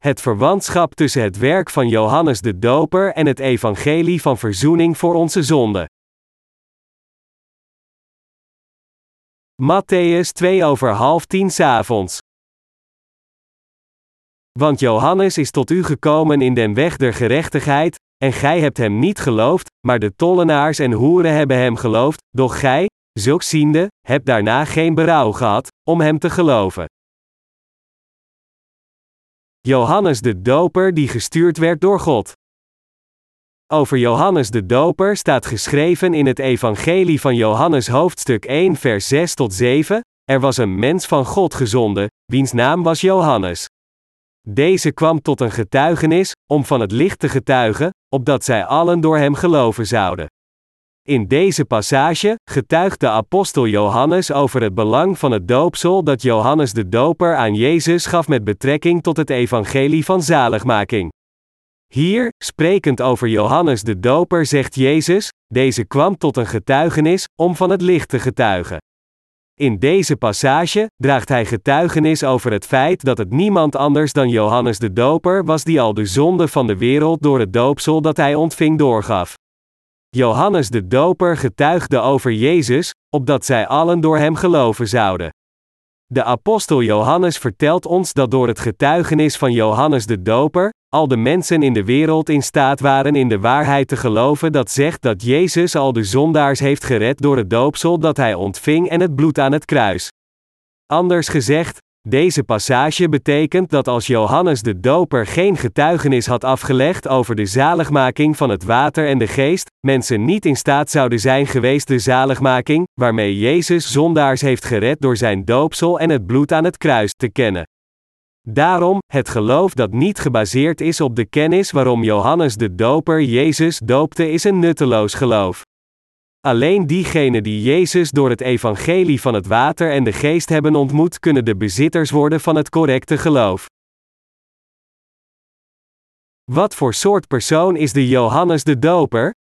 het verwantschap tussen het werk van Johannes de Doper en het evangelie van verzoening voor onze zonden. Matthäus 2 over half tien avonds. Want Johannes is tot u gekomen in den weg der gerechtigheid, en gij hebt hem niet geloofd, maar de tollenaars en hoeren hebben hem geloofd, doch gij, zulks ziende, hebt daarna geen berouw gehad, om hem te geloven. Johannes de Doper die gestuurd werd door God. Over Johannes de Doper staat geschreven in het Evangelie van Johannes hoofdstuk 1 vers 6 tot 7, er was een mens van God gezonden, wiens naam was Johannes. Deze kwam tot een getuigenis, om van het licht te getuigen, opdat zij allen door hem geloven zouden. In deze passage getuigt de apostel Johannes over het belang van het doopsel dat Johannes de Doper aan Jezus gaf met betrekking tot het evangelie van zaligmaking. Hier, sprekend over Johannes de Doper, zegt Jezus: Deze kwam tot een getuigenis, om van het licht te getuigen. In deze passage draagt hij getuigenis over het feit dat het niemand anders dan Johannes de Doper was die al de zonde van de wereld door het doopsel dat hij ontving doorgaf. Johannes de Doper getuigde over Jezus, opdat zij allen door hem geloven zouden. De apostel Johannes vertelt ons dat door het getuigenis van Johannes de Doper, al de mensen in de wereld in staat waren in de waarheid te geloven dat zegt dat Jezus al de zondaars heeft gered door het doopsel dat hij ontving en het bloed aan het kruis. Anders gezegd, deze passage betekent dat als Johannes de Doper geen getuigenis had afgelegd over de zaligmaking van het water en de geest, mensen niet in staat zouden zijn geweest de zaligmaking, waarmee Jezus zondaars heeft gered door zijn doopsel en het bloed aan het kruis te kennen. Daarom, het geloof dat niet gebaseerd is op de kennis waarom Johannes de Doper Jezus doopte is een nutteloos geloof. Alleen diegenen die Jezus door het evangelie van het water en de geest hebben ontmoet, kunnen de bezitters worden van het correcte geloof. Wat voor soort persoon is de Johannes de Doper?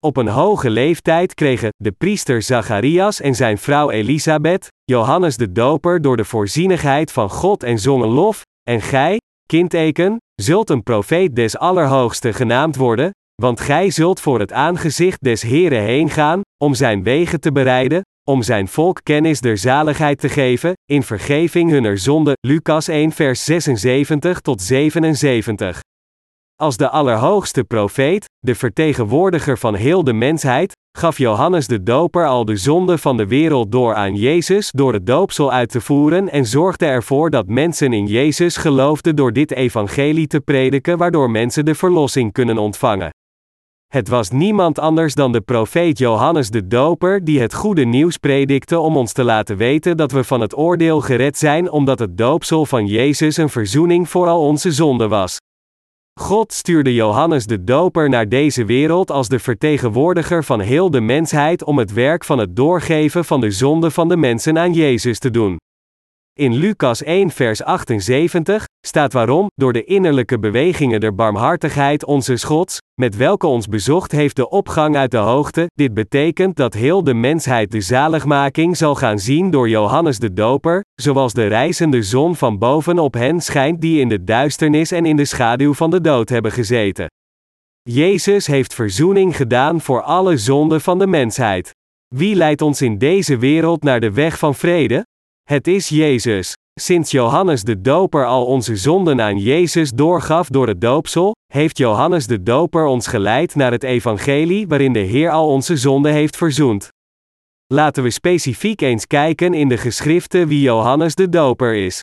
Op een hoge leeftijd kregen de priester Zacharias en zijn vrouw Elisabeth Johannes de Doper door de voorzienigheid van God en zongen lof, en gij, kindeken, zult een profeet des Allerhoogste genaamd worden, want gij zult voor het aangezicht des Heren heen gaan, om zijn wegen te bereiden, om zijn volk kennis der zaligheid te geven, in vergeving hunner zonde. Lucas 1 vers 76 tot 77. Als de Allerhoogste profeet, de vertegenwoordiger van heel de mensheid, gaf Johannes de Doper al de zonde van de wereld door aan Jezus door het doopsel uit te voeren en zorgde ervoor dat mensen in Jezus geloofden door dit evangelie te prediken, waardoor mensen de verlossing kunnen ontvangen. Het was niemand anders dan de profeet Johannes de Doper die het goede nieuws predikte om ons te laten weten dat we van het oordeel gered zijn omdat het doopsel van Jezus een verzoening voor al onze zonden was. God stuurde Johannes de Doper naar deze wereld als de vertegenwoordiger van heel de mensheid om het werk van het doorgeven van de zonde van de mensen aan Jezus te doen. In Lucas 1 vers 78 staat waarom, door de innerlijke bewegingen der barmhartigheid onze Gods, met welke ons bezocht heeft de opgang uit de hoogte, dit betekent dat heel de mensheid de zaligmaking zal gaan zien door Johannes de Doper, zoals de reizende zon van boven op hen schijnt die in de duisternis en in de schaduw van de dood hebben gezeten. Jezus heeft verzoening gedaan voor alle zonden van de mensheid. Wie leidt ons in deze wereld naar de weg van vrede? Het is Jezus. Sinds Johannes de Doper al onze zonden aan Jezus doorgaf door het doopsel, heeft Johannes de Doper ons geleid naar het evangelie waarin de Heer al onze zonden heeft verzoend. Laten we specifiek eens kijken in de geschriften wie Johannes de Doper is.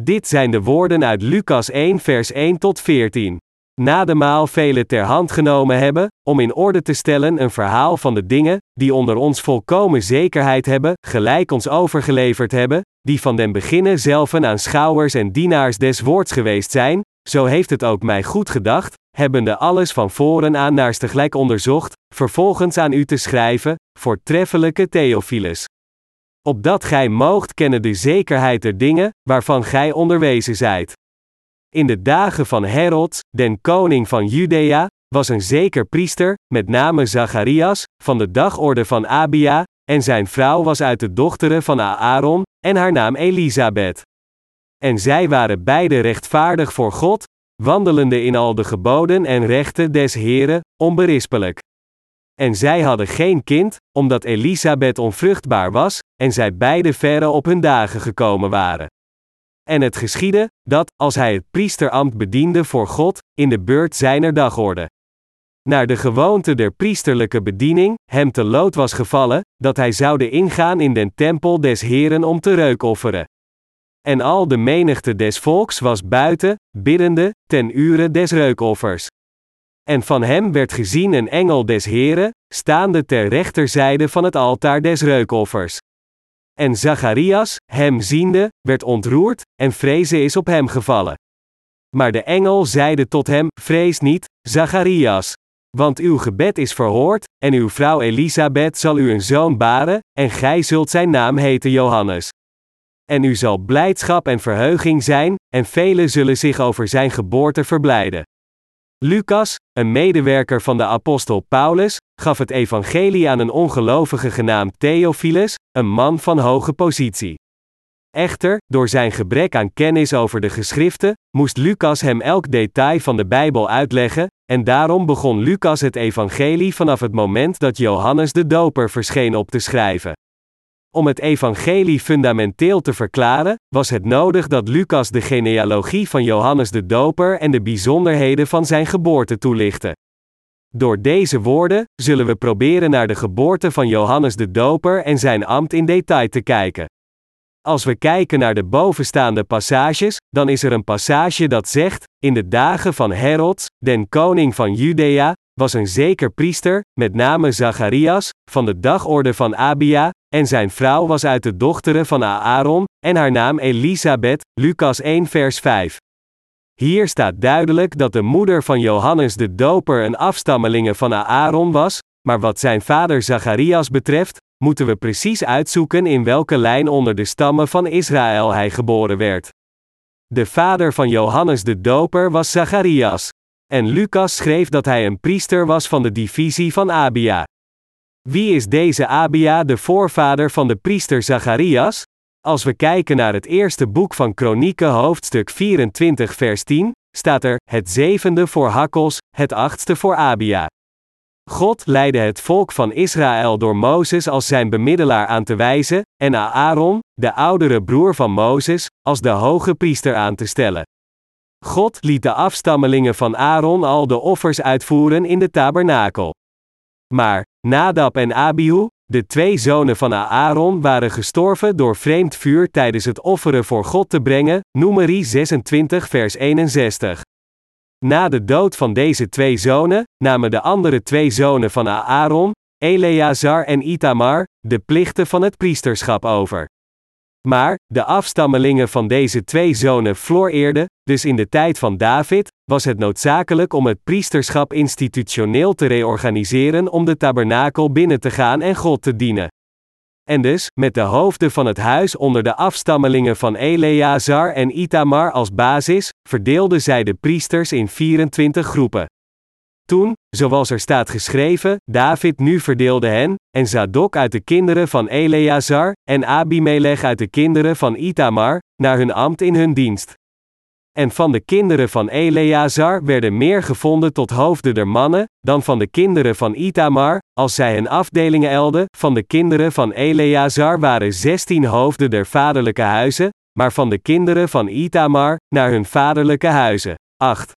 Dit zijn de woorden uit Lucas 1 vers 1 tot 14 na de maal velen ter hand genomen hebben, om in orde te stellen een verhaal van de dingen, die onder ons volkomen zekerheid hebben, gelijk ons overgeleverd hebben, die van den beginnen zelfen aanschouwers en dienaars des woords geweest zijn, zo heeft het ook mij goed gedacht, hebbende alles van voren aan naars tegelijk onderzocht, vervolgens aan u te schrijven, voortreffelijke Theophilus. Opdat gij moogt kennen de zekerheid der dingen, waarvan gij onderwezen zijt. In de dagen van Herod, den koning van Judea, was een zeker priester, met name Zacharias, van de dagorde van Abia, en zijn vrouw was uit de dochteren van Aaron, en haar naam Elisabeth. En zij waren beide rechtvaardig voor God, wandelende in al de geboden en rechten des Heren, onberispelijk. En zij hadden geen kind, omdat Elisabeth onvruchtbaar was, en zij beide verre op hun dagen gekomen waren. En het geschiedde, dat, als hij het priesterambt bediende voor God, in de beurt zijner dagorde. Naar de gewoonte der priesterlijke bediening, hem te lood was gevallen, dat hij zoude ingaan in den tempel des Heren om te reukofferen. En al de menigte des volks was buiten, biddende, ten ure des reukoffers. En van hem werd gezien een engel des Heren, staande ter rechterzijde van het altaar des reukoffers. En Zacharias, hem ziende, werd ontroerd, en vrezen is op hem gevallen. Maar de engel zeide tot hem: Vrees niet, Zacharias. Want uw gebed is verhoord, en uw vrouw Elisabeth zal u een zoon baren, en gij zult zijn naam heten Johannes. En u zal blijdschap en verheuging zijn, en velen zullen zich over zijn geboorte verblijden. Lucas, een medewerker van de apostel Paulus, gaf het evangelie aan een ongelovige genaamd Theophilus, een man van hoge positie. Echter, door zijn gebrek aan kennis over de geschriften, moest Lucas hem elk detail van de Bijbel uitleggen, en daarom begon Lucas het evangelie vanaf het moment dat Johannes de Doper verscheen op te schrijven. Om het evangelie fundamenteel te verklaren, was het nodig dat Lucas de genealogie van Johannes de Doper en de bijzonderheden van zijn geboorte toelichtte. Door deze woorden zullen we proberen naar de geboorte van Johannes de Doper en zijn ambt in detail te kijken. Als we kijken naar de bovenstaande passages, dan is er een passage dat zegt: In de dagen van Herods, den koning van Judea, was een zeker priester, met name Zacharias, van de dagorde van Abia, en zijn vrouw was uit de dochteren van Aaron, en haar naam Elisabeth, Lucas 1 vers 5. Hier staat duidelijk dat de moeder van Johannes de Doper een afstammelinge van Aaron was, maar wat zijn vader Zacharias betreft, moeten we precies uitzoeken in welke lijn onder de stammen van Israël hij geboren werd. De vader van Johannes de Doper was Zacharias. En Lucas schreef dat hij een priester was van de divisie van Abia. Wie is deze Abia de voorvader van de priester Zacharias? Als we kijken naar het eerste boek van Kronieken hoofdstuk 24 vers 10, staat er, het zevende voor Hakkos, het achtste voor Abia. God leidde het volk van Israël door Mozes als zijn bemiddelaar aan te wijzen, en Aaron, de oudere broer van Mozes, als de hoge priester aan te stellen. God liet de afstammelingen van Aaron al de offers uitvoeren in de tabernakel. Maar, Nadab en Abihu, de twee zonen van Aaron waren gestorven door vreemd vuur tijdens het offeren voor God te brengen, Numeri 26 vers 61. Na de dood van deze twee zonen, namen de andere twee zonen van Aaron, Eleazar en Itamar, de plichten van het priesterschap over. Maar, de afstammelingen van deze twee zonen floreerden, dus in de tijd van David, was het noodzakelijk om het priesterschap institutioneel te reorganiseren om de tabernakel binnen te gaan en God te dienen. En dus, met de hoofden van het huis onder de afstammelingen van Eleazar en Itamar als basis, verdeelden zij de priesters in 24 groepen. Toen, zoals er staat geschreven, David nu verdeelde hen, en Zadok uit de kinderen van Eleazar, en Abimelech uit de kinderen van Itamar, naar hun ambt in hun dienst. En van de kinderen van Eleazar werden meer gevonden tot hoofden der mannen, dan van de kinderen van Itamar, als zij hun afdelingen elden, van de kinderen van Eleazar waren zestien hoofden der vaderlijke huizen, maar van de kinderen van Itamar, naar hun vaderlijke huizen, acht.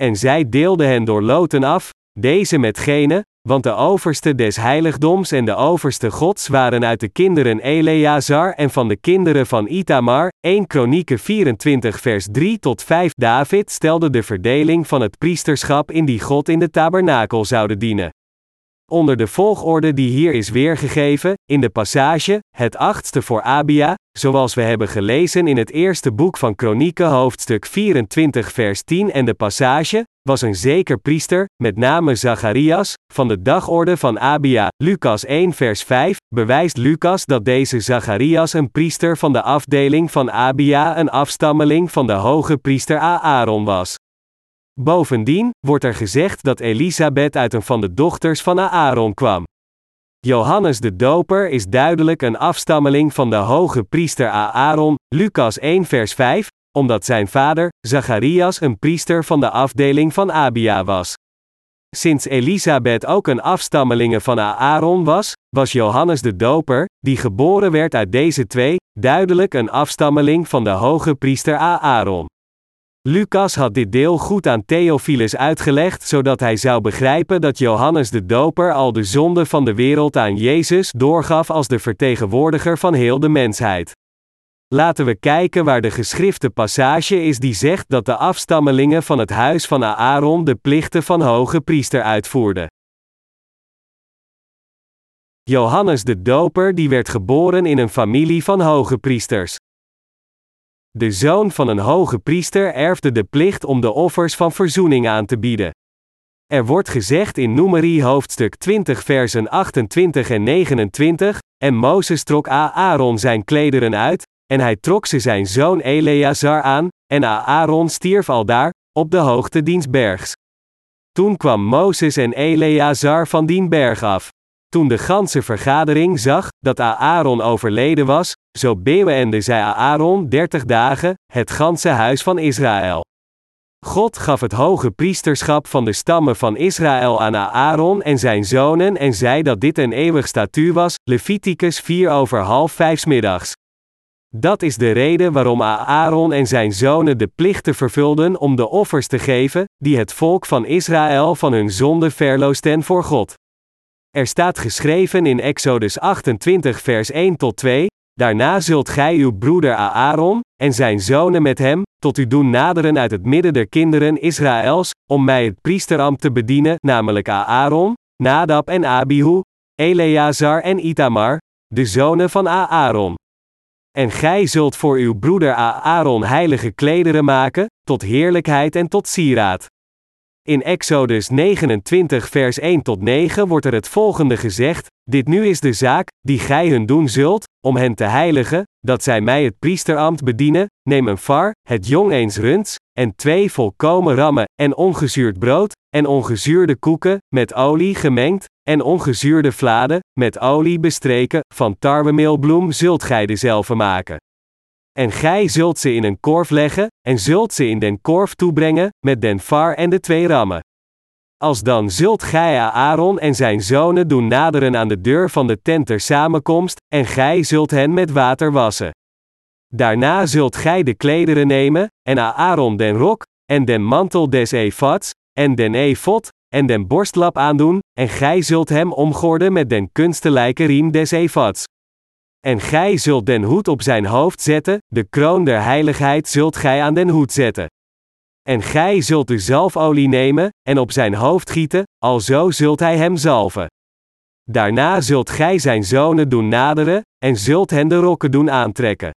En zij deelden hen door loten af, deze met gene, want de overste des heiligdoms en de overste gods waren uit de kinderen Eleazar en van de kinderen van Itamar, 1 Kronieken 24 vers 3 tot 5 David stelde de verdeling van het priesterschap in die God in de tabernakel zouden dienen onder de volgorde die hier is weergegeven, in de passage, het achtste voor Abia, zoals we hebben gelezen in het eerste boek van Kronieken hoofdstuk 24 vers 10 en de passage, was een zeker priester, met name Zacharias, van de dagorde van Abia, Lucas 1 vers 5, bewijst Lucas dat deze Zacharias een priester van de afdeling van Abia een afstammeling van de hoge priester Aaron was. Bovendien wordt er gezegd dat Elisabeth uit een van de dochters van Aaron kwam. Johannes de Doper is duidelijk een afstammeling van de hoge priester Aaron, Lucas 1 vers 5, omdat zijn vader, Zacharias, een priester van de afdeling van Abia was. Sinds Elisabeth ook een afstammelinge van Aaron was, was Johannes de Doper, die geboren werd uit deze twee, duidelijk een afstammeling van de hoge priester Aaron. Lucas had dit deel goed aan Theophilus uitgelegd, zodat hij zou begrijpen dat Johannes de Doper al de zonde van de wereld aan Jezus doorgaf als de vertegenwoordiger van heel de mensheid. Laten we kijken waar de geschrifte passage is die zegt dat de afstammelingen van het huis van Aaron de plichten van hoge priester uitvoerden. Johannes de Doper die werd geboren in een familie van hoge priesters. De zoon van een hoge priester erfde de plicht om de offers van verzoening aan te bieden. Er wordt gezegd in Numeri hoofdstuk 20 versen 28 en 29, en Mozes trok Aaron zijn klederen uit, en hij trok ze zijn zoon Eleazar aan, en Aaron stierf aldaar, op de hoogte diens bergs. Toen kwam Mozes en Eleazar van dien berg af. Toen de ganse vergadering zag dat Aaron overleden was, zo beweende zij Aaron dertig dagen, het ganse huis van Israël. God gaf het hoge priesterschap van de stammen van Israël aan Aaron en zijn zonen en zei dat dit een eeuwig statuut was, Leviticus 4 over half vijf middags. Dat is de reden waarom Aaron en zijn zonen de plichten vervulden om de offers te geven, die het volk van Israël van hun zonde verloosten voor God. Er staat geschreven in Exodus 28 vers 1 tot 2, Daarna zult gij uw broeder Aaron, en zijn zonen met hem, tot u doen naderen uit het midden der kinderen Israëls, om mij het priesterambt te bedienen, namelijk Aaron, Nadab en Abihu, Eleazar en Itamar, de zonen van Aaron. En gij zult voor uw broeder Aaron heilige klederen maken, tot heerlijkheid en tot sieraad. In Exodus 29 vers 1 tot 9 wordt er het volgende gezegd, dit nu is de zaak, die gij hun doen zult, om hen te heiligen, dat zij mij het priesterambt bedienen, neem een var, het jong eens runds, en twee volkomen rammen, en ongezuurd brood, en ongezuurde koeken, met olie gemengd, en ongezuurde vladen, met olie bestreken, van tarwemeelbloem zult gij dezelfde maken. En gij zult ze in een korf leggen, en zult ze in den korf toebrengen, met den var en de twee rammen. Als dan zult gij Aaron en zijn zonen doen naderen aan de deur van de tent ter samenkomst, en gij zult hen met water wassen. Daarna zult gij de klederen nemen, en Aaron den rok, en den mantel des efads, en den efod, en den borstlap aandoen, en gij zult hem omgorden met den kunstelijke riem des efads. En gij zult den hoed op zijn hoofd zetten, de kroon der heiligheid zult gij aan den hoed zetten. En gij zult de zalfolie nemen, en op zijn hoofd gieten, alzo zult hij hem zalven. Daarna zult gij zijn zonen doen naderen, en zult hen de rokken doen aantrekken.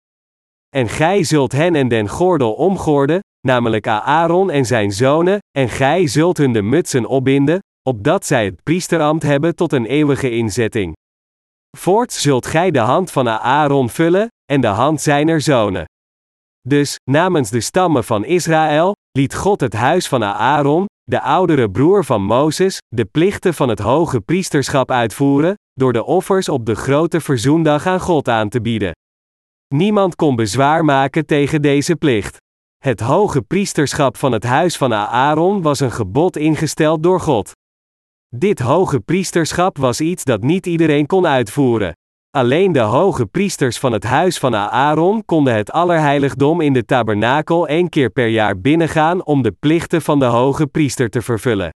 En gij zult hen en den gordel omgorden, namelijk Aaron en zijn zonen, en gij zult hun de mutsen opbinden, opdat zij het priesterambt hebben tot een eeuwige inzetting. Voorts zult gij de hand van Aaron vullen, en de hand zijner zonen. Dus, namens de stammen van Israël, liet God het huis van Aaron, de oudere broer van Mozes, de plichten van het hoge priesterschap uitvoeren, door de offers op de grote verzoendag aan God aan te bieden. Niemand kon bezwaar maken tegen deze plicht. Het hoge priesterschap van het huis van Aaron was een gebod ingesteld door God. Dit hoge priesterschap was iets dat niet iedereen kon uitvoeren. Alleen de hoge priesters van het huis van Aaron konden het allerheiligdom in de tabernakel één keer per jaar binnengaan om de plichten van de hoge priester te vervullen.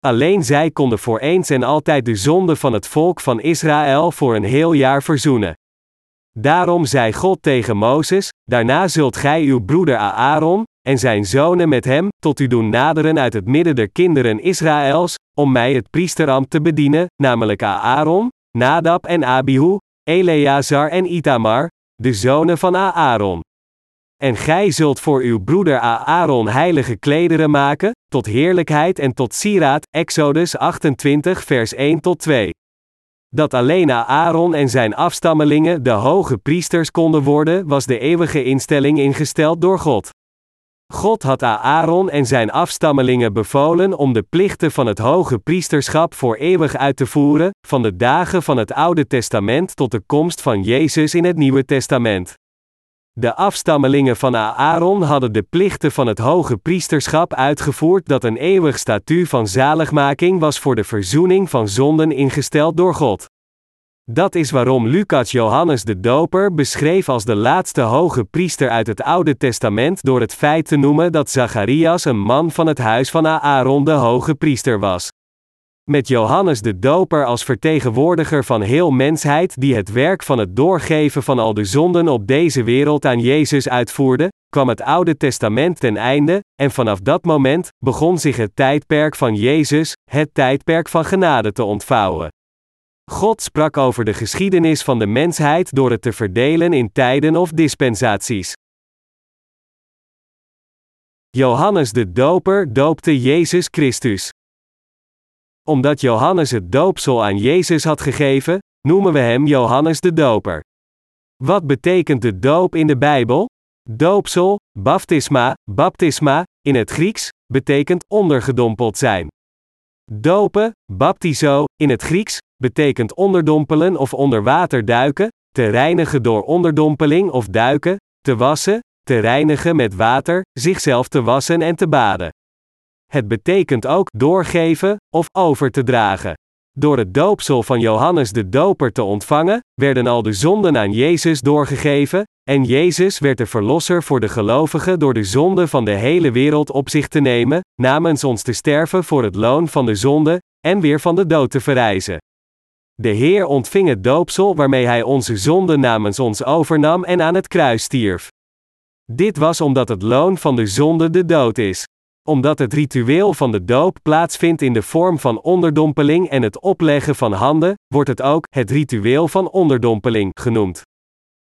Alleen zij konden voor eens en altijd de zonde van het volk van Israël voor een heel jaar verzoenen. Daarom zei God tegen Mozes: Daarna zult gij uw broeder Aaron, en zijn zonen met hem, tot u doen naderen uit het midden der kinderen Israëls, om mij het priesterambt te bedienen, namelijk Aaron, Nadab en Abihu, Eleazar en Itamar, de zonen van Aaron. En gij zult voor uw broeder Aaron heilige klederen maken, tot heerlijkheid en tot sieraad, Exodus 28 vers 1 tot 2. Dat alleen Aaron en zijn afstammelingen de hoge priesters konden worden, was de eeuwige instelling ingesteld door God. God had Aaron en zijn afstammelingen bevolen om de plichten van het hoge priesterschap voor eeuwig uit te voeren, van de dagen van het Oude Testament tot de komst van Jezus in het Nieuwe Testament. De afstammelingen van Aaron hadden de plichten van het hoge priesterschap uitgevoerd dat een eeuwig statuut van zaligmaking was voor de verzoening van zonden ingesteld door God. Dat is waarom Lucas Johannes de Doper beschreef als de laatste hoge priester uit het Oude Testament door het feit te noemen dat Zacharias een man van het huis van Aaron de hoge priester was. Met Johannes de Doper als vertegenwoordiger van heel mensheid die het werk van het doorgeven van al de zonden op deze wereld aan Jezus uitvoerde, kwam het Oude Testament ten einde, en vanaf dat moment begon zich het tijdperk van Jezus, het tijdperk van genade te ontvouwen. God sprak over de geschiedenis van de mensheid door het te verdelen in tijden of dispensaties. Johannes de Doper doopte Jezus Christus. Omdat Johannes het doopsel aan Jezus had gegeven, noemen we hem Johannes de Doper. Wat betekent de doop in de Bijbel? Doopsel, baptisma, baptisma, in het Grieks, betekent ondergedompeld zijn. Dopen, baptizo, in het Grieks, betekent onderdompelen of onder water duiken, te reinigen door onderdompeling of duiken, te wassen, te reinigen met water, zichzelf te wassen en te baden. Het betekent ook doorgeven of over te dragen. Door het doopsel van Johannes de Doper te ontvangen, werden al de zonden aan Jezus doorgegeven, en Jezus werd de verlosser voor de gelovigen door de zonde van de hele wereld op zich te nemen, namens ons te sterven voor het loon van de zonde, en weer van de dood te verrijzen. De Heer ontving het doopsel waarmee Hij onze zonde namens ons overnam en aan het kruis stierf. Dit was omdat het loon van de zonde de dood is. Omdat het ritueel van de doop plaatsvindt in de vorm van onderdompeling en het opleggen van handen, wordt het ook het ritueel van onderdompeling genoemd.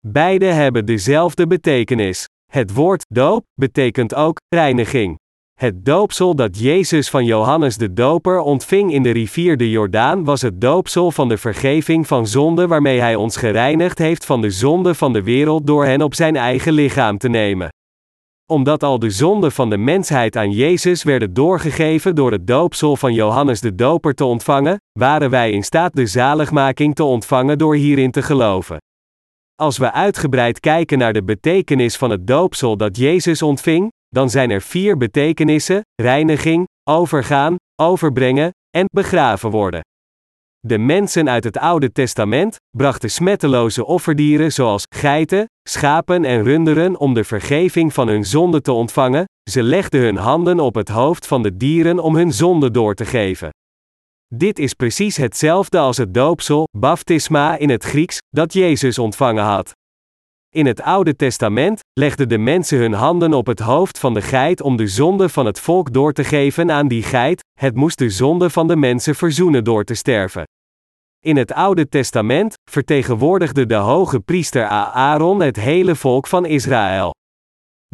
Beide hebben dezelfde betekenis. Het woord doop betekent ook reiniging. Het doopsel dat Jezus van Johannes de Doper ontving in de rivier de Jordaan was het doopsel van de vergeving van zonde waarmee hij ons gereinigd heeft van de zonde van de wereld door hen op zijn eigen lichaam te nemen. Omdat al de zonden van de mensheid aan Jezus werden doorgegeven door het doopsel van Johannes de Doper te ontvangen, waren wij in staat de zaligmaking te ontvangen door hierin te geloven. Als we uitgebreid kijken naar de betekenis van het doopsel dat Jezus ontving, dan zijn er vier betekenissen: reiniging, overgaan, overbrengen en begraven worden. De mensen uit het Oude Testament brachten smetteloze offerdieren zoals geiten, schapen en runderen om de vergeving van hun zonde te ontvangen, ze legden hun handen op het hoofd van de dieren om hun zonde door te geven. Dit is precies hetzelfde als het doopsel, baptisma in het Grieks, dat Jezus ontvangen had. In het Oude Testament legden de mensen hun handen op het hoofd van de geit om de zonde van het volk door te geven aan die geit, het moest de zonde van de mensen verzoenen door te sterven. In het Oude Testament vertegenwoordigde de hoge priester Aaron het hele volk van Israël.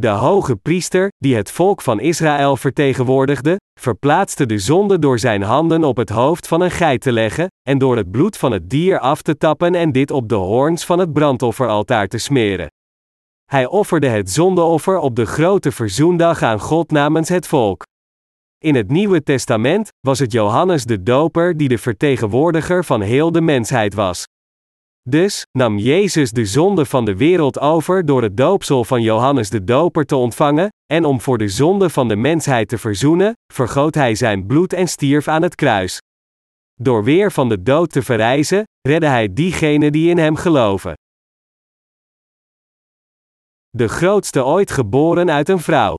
De hoge priester, die het volk van Israël vertegenwoordigde, verplaatste de zonde door zijn handen op het hoofd van een geit te leggen, en door het bloed van het dier af te tappen en dit op de hoorns van het brandofferaltaar te smeren. Hij offerde het zondeoffer op de grote verzoendag aan God namens het volk. In het Nieuwe Testament was het Johannes de Doper die de vertegenwoordiger van heel de mensheid was. Dus nam Jezus de zonde van de wereld over door het doopsel van Johannes de Doper te ontvangen, en om voor de zonde van de mensheid te verzoenen, vergoot hij zijn bloed en stierf aan het kruis. Door weer van de dood te verrijzen, redde hij diegenen die in hem geloven. De grootste ooit geboren uit een vrouw.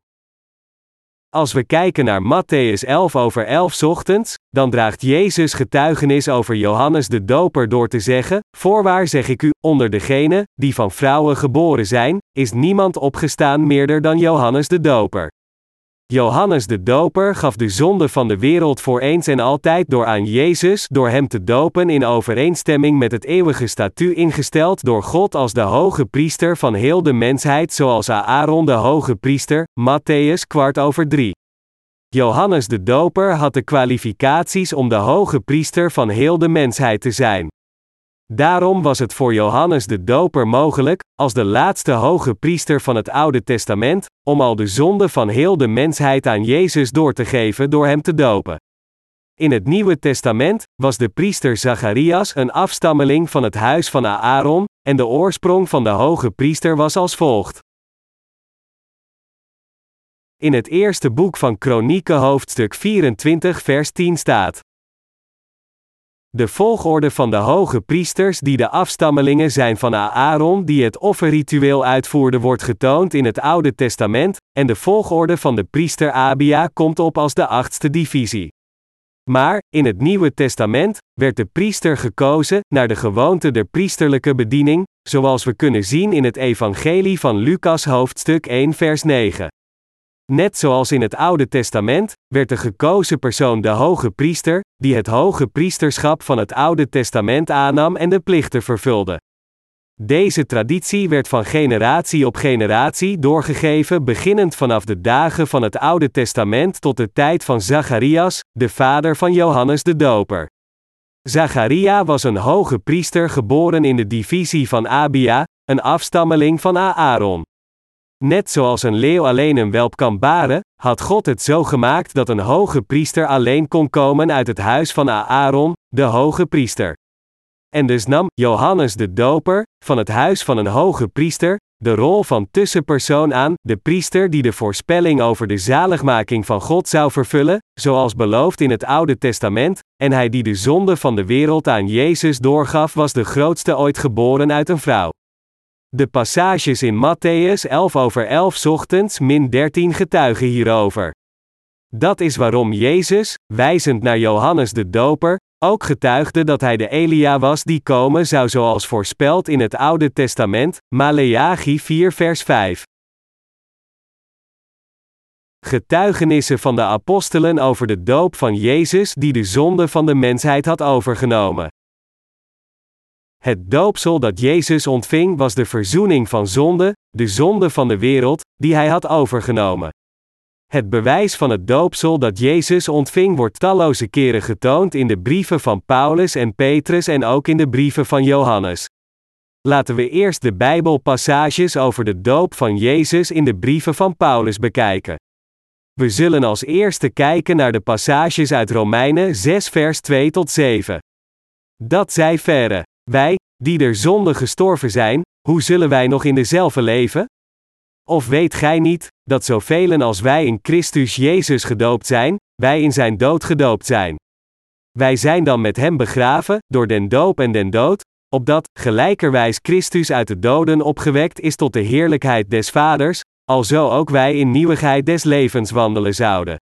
Als we kijken naar Matthäus 11 over 11 ochtends, dan draagt Jezus getuigenis over Johannes de Doper door te zeggen: Voorwaar zeg ik u, onder degenen die van vrouwen geboren zijn, is niemand opgestaan meerder dan Johannes de Doper. Johannes de Doper gaf de zonde van de wereld voor eens en altijd door aan Jezus door hem te dopen in overeenstemming met het eeuwige statuut ingesteld door God als de hoge priester van heel de mensheid zoals Aaron de hoge priester, Matthäus kwart over drie. Johannes de Doper had de kwalificaties om de hoge priester van heel de mensheid te zijn. Daarom was het voor Johannes de Doper mogelijk, als de laatste hoge priester van het Oude Testament, om al de zonde van heel de mensheid aan Jezus door te geven door hem te dopen. In het Nieuwe Testament was de priester Zacharias een afstammeling van het huis van Aaron, en de oorsprong van de hoge priester was als volgt. In het eerste boek van Kronieken hoofdstuk 24 vers 10 staat. De volgorde van de hoge priesters die de afstammelingen zijn van Aaron die het offerritueel uitvoerden wordt getoond in het Oude Testament, en de volgorde van de priester Abia komt op als de achtste divisie. Maar, in het Nieuwe Testament, werd de priester gekozen naar de gewoonte der priesterlijke bediening, zoals we kunnen zien in het Evangelie van Lucas hoofdstuk 1 vers 9. Net zoals in het Oude Testament, werd de gekozen persoon de hoge priester, die het hoge priesterschap van het Oude Testament aannam en de plichten vervulde. Deze traditie werd van generatie op generatie doorgegeven, beginnend vanaf de dagen van het Oude Testament tot de tijd van Zacharias, de vader van Johannes de Doper. Zacharia was een hoge priester geboren in de divisie van Abia, een afstammeling van Aaron. Net zoals een leeuw alleen een welp kan baren, had God het zo gemaakt dat een hoge priester alleen kon komen uit het huis van Aaron, de hoge priester. En dus nam Johannes de Doper, van het huis van een hoge priester, de rol van tussenpersoon aan, de priester die de voorspelling over de zaligmaking van God zou vervullen, zoals beloofd in het Oude Testament, en hij die de zonde van de wereld aan Jezus doorgaf was de grootste ooit geboren uit een vrouw. De passages in Matthäus 11 over 11 ochtends min 13 getuigen hierover. Dat is waarom Jezus, wijzend naar Johannes de Doper, ook getuigde dat hij de Elia was die komen zou zoals voorspeld in het Oude Testament, Maleachi 4 vers 5. Getuigenissen van de apostelen over de doop van Jezus die de zonde van de mensheid had overgenomen. Het doopsel dat Jezus ontving was de verzoening van zonde, de zonde van de wereld, die hij had overgenomen. Het bewijs van het doopsel dat Jezus ontving wordt talloze keren getoond in de brieven van Paulus en Petrus en ook in de brieven van Johannes. Laten we eerst de Bijbelpassages over de doop van Jezus in de brieven van Paulus bekijken. We zullen als eerste kijken naar de passages uit Romeinen 6 vers 2 tot 7. Dat zij verre. Wij, die der zonde gestorven zijn, hoe zullen wij nog in dezelfde leven? Of weet gij niet, dat zoveel als wij in Christus Jezus gedoopt zijn, wij in zijn dood gedoopt zijn? Wij zijn dan met hem begraven, door den doop en den dood, opdat, gelijkerwijs Christus uit de doden opgewekt is tot de heerlijkheid des Vaders, alzo ook wij in nieuwigheid des levens wandelen zouden.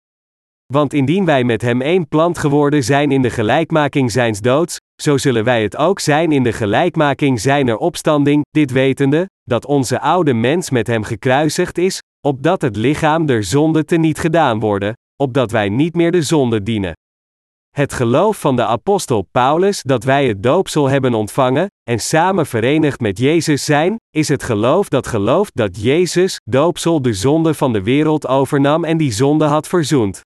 Want indien wij met hem één plant geworden zijn in de gelijkmaking zijns doods, zo zullen wij het ook zijn in de gelijkmaking zijner opstanding, dit wetende, dat onze oude mens met hem gekruisigd is, opdat het lichaam der zonde te niet gedaan worden, opdat wij niet meer de zonde dienen. Het geloof van de apostel Paulus dat wij het doopsel hebben ontvangen, en samen verenigd met Jezus zijn, is het geloof dat gelooft dat Jezus, doopsel, de zonde van de wereld overnam en die zonde had verzoend.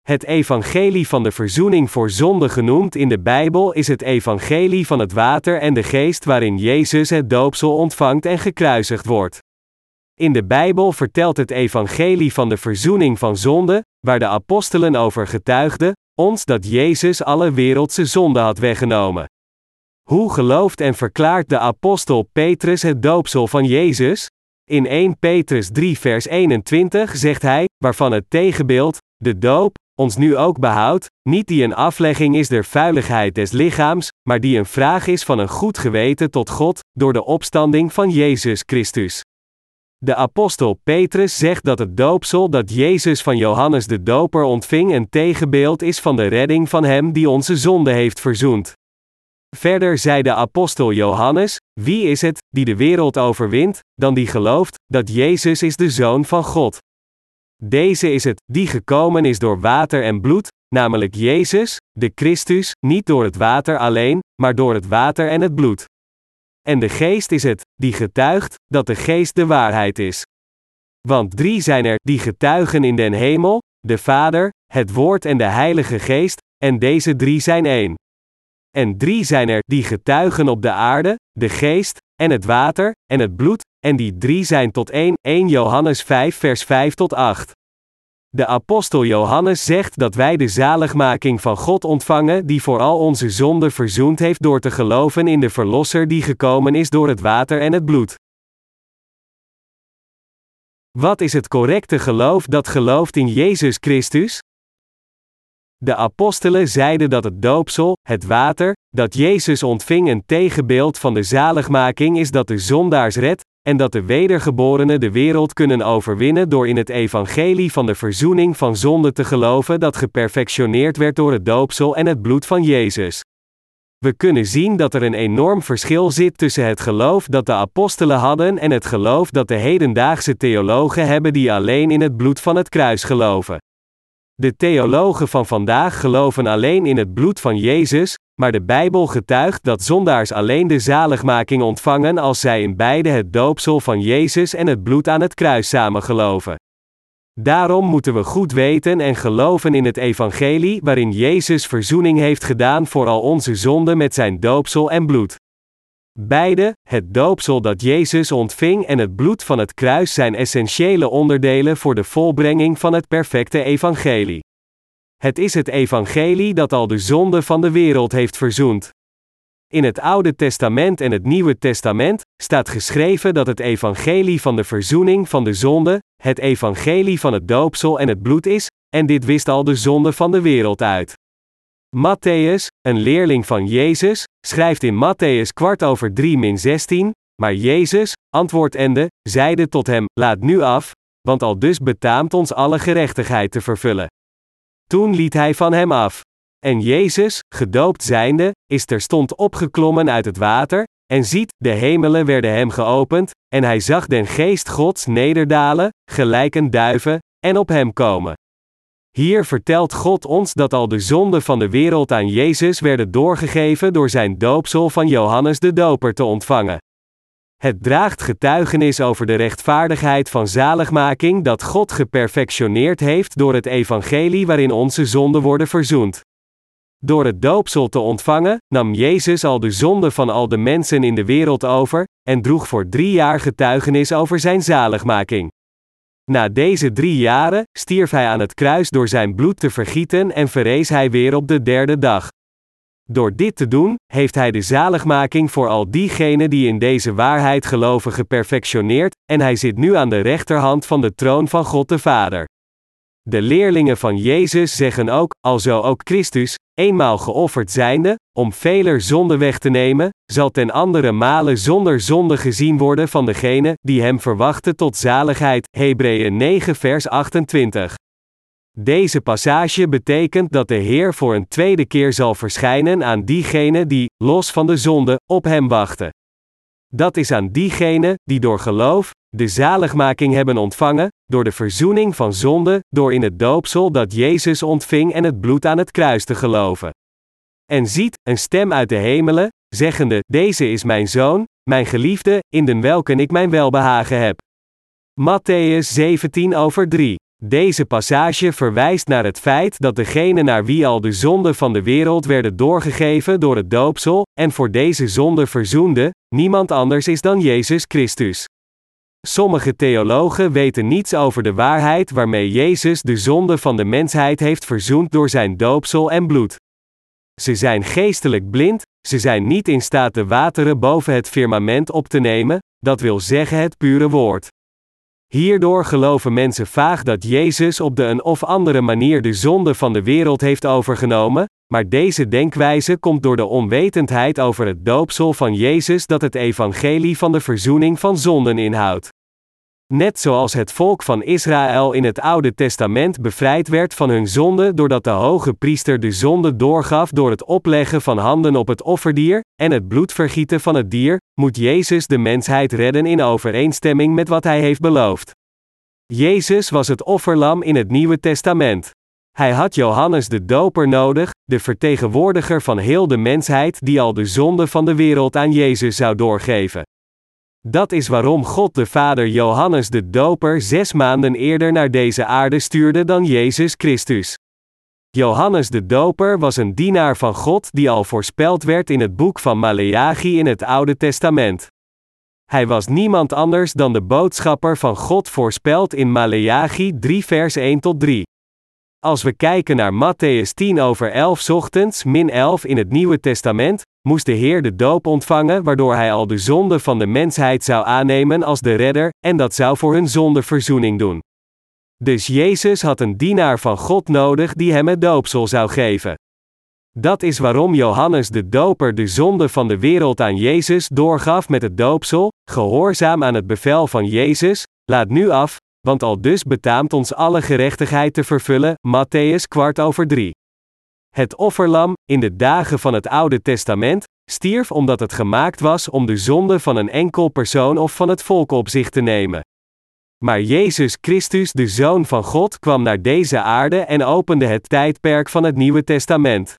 Het evangelie van de verzoening voor zonde genoemd in de Bijbel is het evangelie van het water en de geest waarin Jezus het doopsel ontvangt en gekruisigd wordt. In de Bijbel vertelt het evangelie van de verzoening van zonde, waar de apostelen over getuigden, ons dat Jezus alle wereldse zonde had weggenomen. Hoe gelooft en verklaart de apostel Petrus het doopsel van Jezus? In 1 Petrus 3 vers 21 zegt hij, waarvan het tegenbeeld, de doop, ons nu ook behoudt, niet die een aflegging is der vuiligheid des lichaams, maar die een vraag is van een goed geweten tot God, door de opstanding van Jezus Christus. De apostel Petrus zegt dat het doopsel dat Jezus van Johannes de Doper ontving een tegenbeeld is van de redding van Hem die onze zonde heeft verzoend. Verder zei de apostel Johannes: Wie is het, die de wereld overwint, dan die gelooft, dat Jezus is de Zoon van God? Deze is het, die gekomen is door water en bloed, namelijk Jezus, de Christus, niet door het water alleen, maar door het water en het bloed. En de Geest is het, die getuigt, dat de Geest de waarheid is. Want drie zijn er, die getuigen in den hemel, de Vader, het Woord en de Heilige Geest, en deze drie zijn één. En drie zijn er die getuigen op de aarde, de geest, en het water, en het bloed, en die drie zijn tot één, 1 Johannes 5 vers 5 tot 8. De apostel Johannes zegt dat wij de zaligmaking van God ontvangen die voor al onze zonden verzoend heeft door te geloven in de Verlosser die gekomen is door het water en het bloed. Wat is het correcte geloof dat gelooft in Jezus Christus? De apostelen zeiden dat het doopsel, het water, dat Jezus ontving een tegenbeeld van de zaligmaking is dat de zondaars redt, en dat de wedergeborenen de wereld kunnen overwinnen door in het evangelie van de verzoening van zonde te geloven dat geperfectioneerd werd door het doopsel en het bloed van Jezus. We kunnen zien dat er een enorm verschil zit tussen het geloof dat de apostelen hadden en het geloof dat de hedendaagse theologen hebben die alleen in het bloed van het kruis geloven. De theologen van vandaag geloven alleen in het bloed van Jezus, maar de Bijbel getuigt dat zondaars alleen de zaligmaking ontvangen als zij in beide het doopsel van Jezus en het bloed aan het kruis samen geloven. Daarom moeten we goed weten en geloven in het evangelie waarin Jezus verzoening heeft gedaan voor al onze zonden met zijn doopsel en bloed. Beide, het doopsel dat Jezus ontving en het bloed van het kruis zijn essentiële onderdelen voor de volbrenging van het perfecte evangelie. Het is het evangelie dat al de zonde van de wereld heeft verzoend. In het Oude Testament en het Nieuwe Testament staat geschreven dat het evangelie van de verzoening van de zonde, het evangelie van het doopsel en het bloed is, en dit wist al de zonde van de wereld uit. Matthäus, een leerling van Jezus, schrijft in Matthäus kwart over 3 min 16, maar Jezus, antwoordende, zeide tot hem, laat nu af, want al dus betaamt ons alle gerechtigheid te vervullen. Toen liet hij van hem af. En Jezus, gedoopt zijnde, is terstond opgeklommen uit het water, en ziet, de hemelen werden hem geopend, en hij zag den geest Gods nederdalen, gelijk een duiven, en op hem komen. Hier vertelt God ons dat al de zonden van de wereld aan Jezus werden doorgegeven door zijn doopsel van Johannes de Doper te ontvangen. Het draagt getuigenis over de rechtvaardigheid van zaligmaking dat God geperfectioneerd heeft door het evangelie waarin onze zonden worden verzoend. Door het doopsel te ontvangen, nam Jezus al de zonde van al de mensen in de wereld over, en droeg voor drie jaar getuigenis over zijn zaligmaking. Na deze drie jaren stierf hij aan het kruis door zijn bloed te vergieten en verrees hij weer op de derde dag. Door dit te doen, heeft hij de zaligmaking voor al diegenen die in deze waarheid geloven geperfectioneerd, en hij zit nu aan de rechterhand van de troon van God de Vader. De leerlingen van Jezus zeggen ook, alzo ook Christus, eenmaal geofferd zijnde, om veler zonde weg te nemen, zal ten andere male zonder zonde gezien worden van degene die hem verwachten tot zaligheid. Hebreeën 9 vers 28. Deze passage betekent dat de Heer voor een tweede keer zal verschijnen aan diegenen die, los van de zonde, op hem wachten. Dat is aan diegenen die door geloof, de zaligmaking hebben ontvangen, door de verzoening van zonde, door in het doopsel dat Jezus ontving en het bloed aan het kruis te geloven. En ziet, een stem uit de hemelen, zeggende: Deze is mijn zoon, mijn geliefde, in den welken ik mijn welbehagen heb. Matthäus 17 over 3. Deze passage verwijst naar het feit dat degene naar wie al de zonden van de wereld werden doorgegeven door het doopsel, en voor deze zonde verzoende, niemand anders is dan Jezus Christus. Sommige theologen weten niets over de waarheid waarmee Jezus de zonde van de mensheid heeft verzoend door zijn doopsel en bloed. Ze zijn geestelijk blind, ze zijn niet in staat de wateren boven het firmament op te nemen, dat wil zeggen het pure woord. Hierdoor geloven mensen vaag dat Jezus op de een of andere manier de zonde van de wereld heeft overgenomen, maar deze denkwijze komt door de onwetendheid over het doopsel van Jezus dat het evangelie van de verzoening van zonden inhoudt. Net zoals het volk van Israël in het Oude Testament bevrijd werd van hun zonde doordat de hoge priester de zonde doorgaf door het opleggen van handen op het offerdier en het bloedvergieten van het dier, moet Jezus de mensheid redden in overeenstemming met wat hij heeft beloofd. Jezus was het offerlam in het Nieuwe Testament. Hij had Johannes de Doper nodig, de vertegenwoordiger van heel de mensheid die al de zonde van de wereld aan Jezus zou doorgeven. Dat is waarom God de Vader Johannes de Doper zes maanden eerder naar deze aarde stuurde dan Jezus Christus. Johannes de Doper was een dienaar van God die al voorspeld werd in het boek van Maleachi in het Oude Testament. Hij was niemand anders dan de boodschapper van God voorspeld in Maleachi 3 vers 1 tot 3. Als we kijken naar Matthäus 10 over 11 ochtends min 11 in het Nieuwe Testament, moest de Heer de doop ontvangen waardoor hij al de zonde van de mensheid zou aannemen als de redder, en dat zou voor hun zonde verzoening doen. Dus Jezus had een dienaar van God nodig die hem het doopsel zou geven. Dat is waarom Johannes de Doper de zonde van de wereld aan Jezus doorgaf met het doopsel, gehoorzaam aan het bevel van Jezus, laat nu af, want al dus betaamt ons alle gerechtigheid te vervullen, Matthäus kwart over drie. Het offerlam, in de dagen van het Oude Testament, stierf omdat het gemaakt was om de zonde van een enkel persoon of van het volk op zich te nemen. Maar Jezus Christus, de Zoon van God, kwam naar deze aarde en opende het tijdperk van het Nieuwe Testament.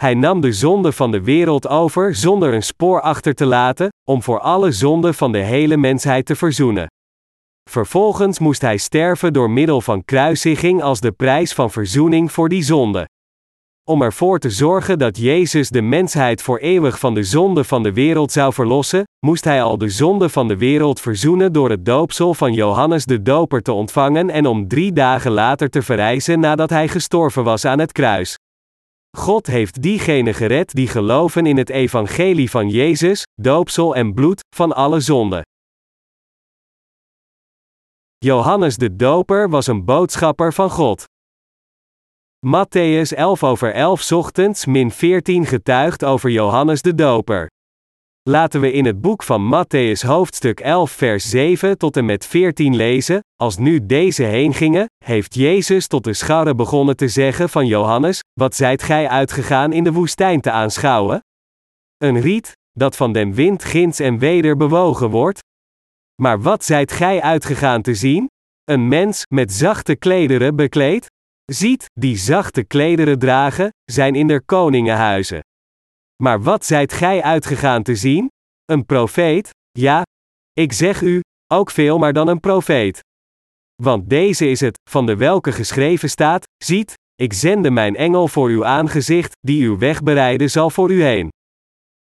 Hij nam de zonde van de wereld over zonder een spoor achter te laten, om voor alle zonden van de hele mensheid te verzoenen. Vervolgens moest hij sterven door middel van kruisiging als de prijs van verzoening voor die zonde. Om ervoor te zorgen dat Jezus de mensheid voor eeuwig van de zonde van de wereld zou verlossen, moest hij al de zonde van de wereld verzoenen door het doopsel van Johannes de Doper te ontvangen en om drie dagen later te verrijzen nadat hij gestorven was aan het kruis. God heeft diegenen gered die geloven in het evangelie van Jezus, doopsel en bloed, van alle zonden. Johannes de Doper was een boodschapper van God. Matthäus 11 over 11 ochtends min 14 getuigt over Johannes de Doper. Laten we in het boek van Matthäus hoofdstuk 11 vers 7 tot en met 14 lezen, als nu deze heen gingen, heeft Jezus tot de scharre begonnen te zeggen van Johannes, wat zijt gij uitgegaan in de woestijn te aanschouwen? Een riet, dat van den wind ginds en weder bewogen wordt? Maar wat zijt gij uitgegaan te zien? Een mens met zachte klederen bekleed? Ziet, die zachte klederen dragen, zijn in der koningenhuizen. Maar wat zijt gij uitgegaan te zien? Een profeet? Ja, ik zeg u, ook veel maar dan een profeet. Want deze is het, van de welke geschreven staat: Ziet, ik zende mijn engel voor uw aangezicht, die uw weg bereiden zal voor u heen.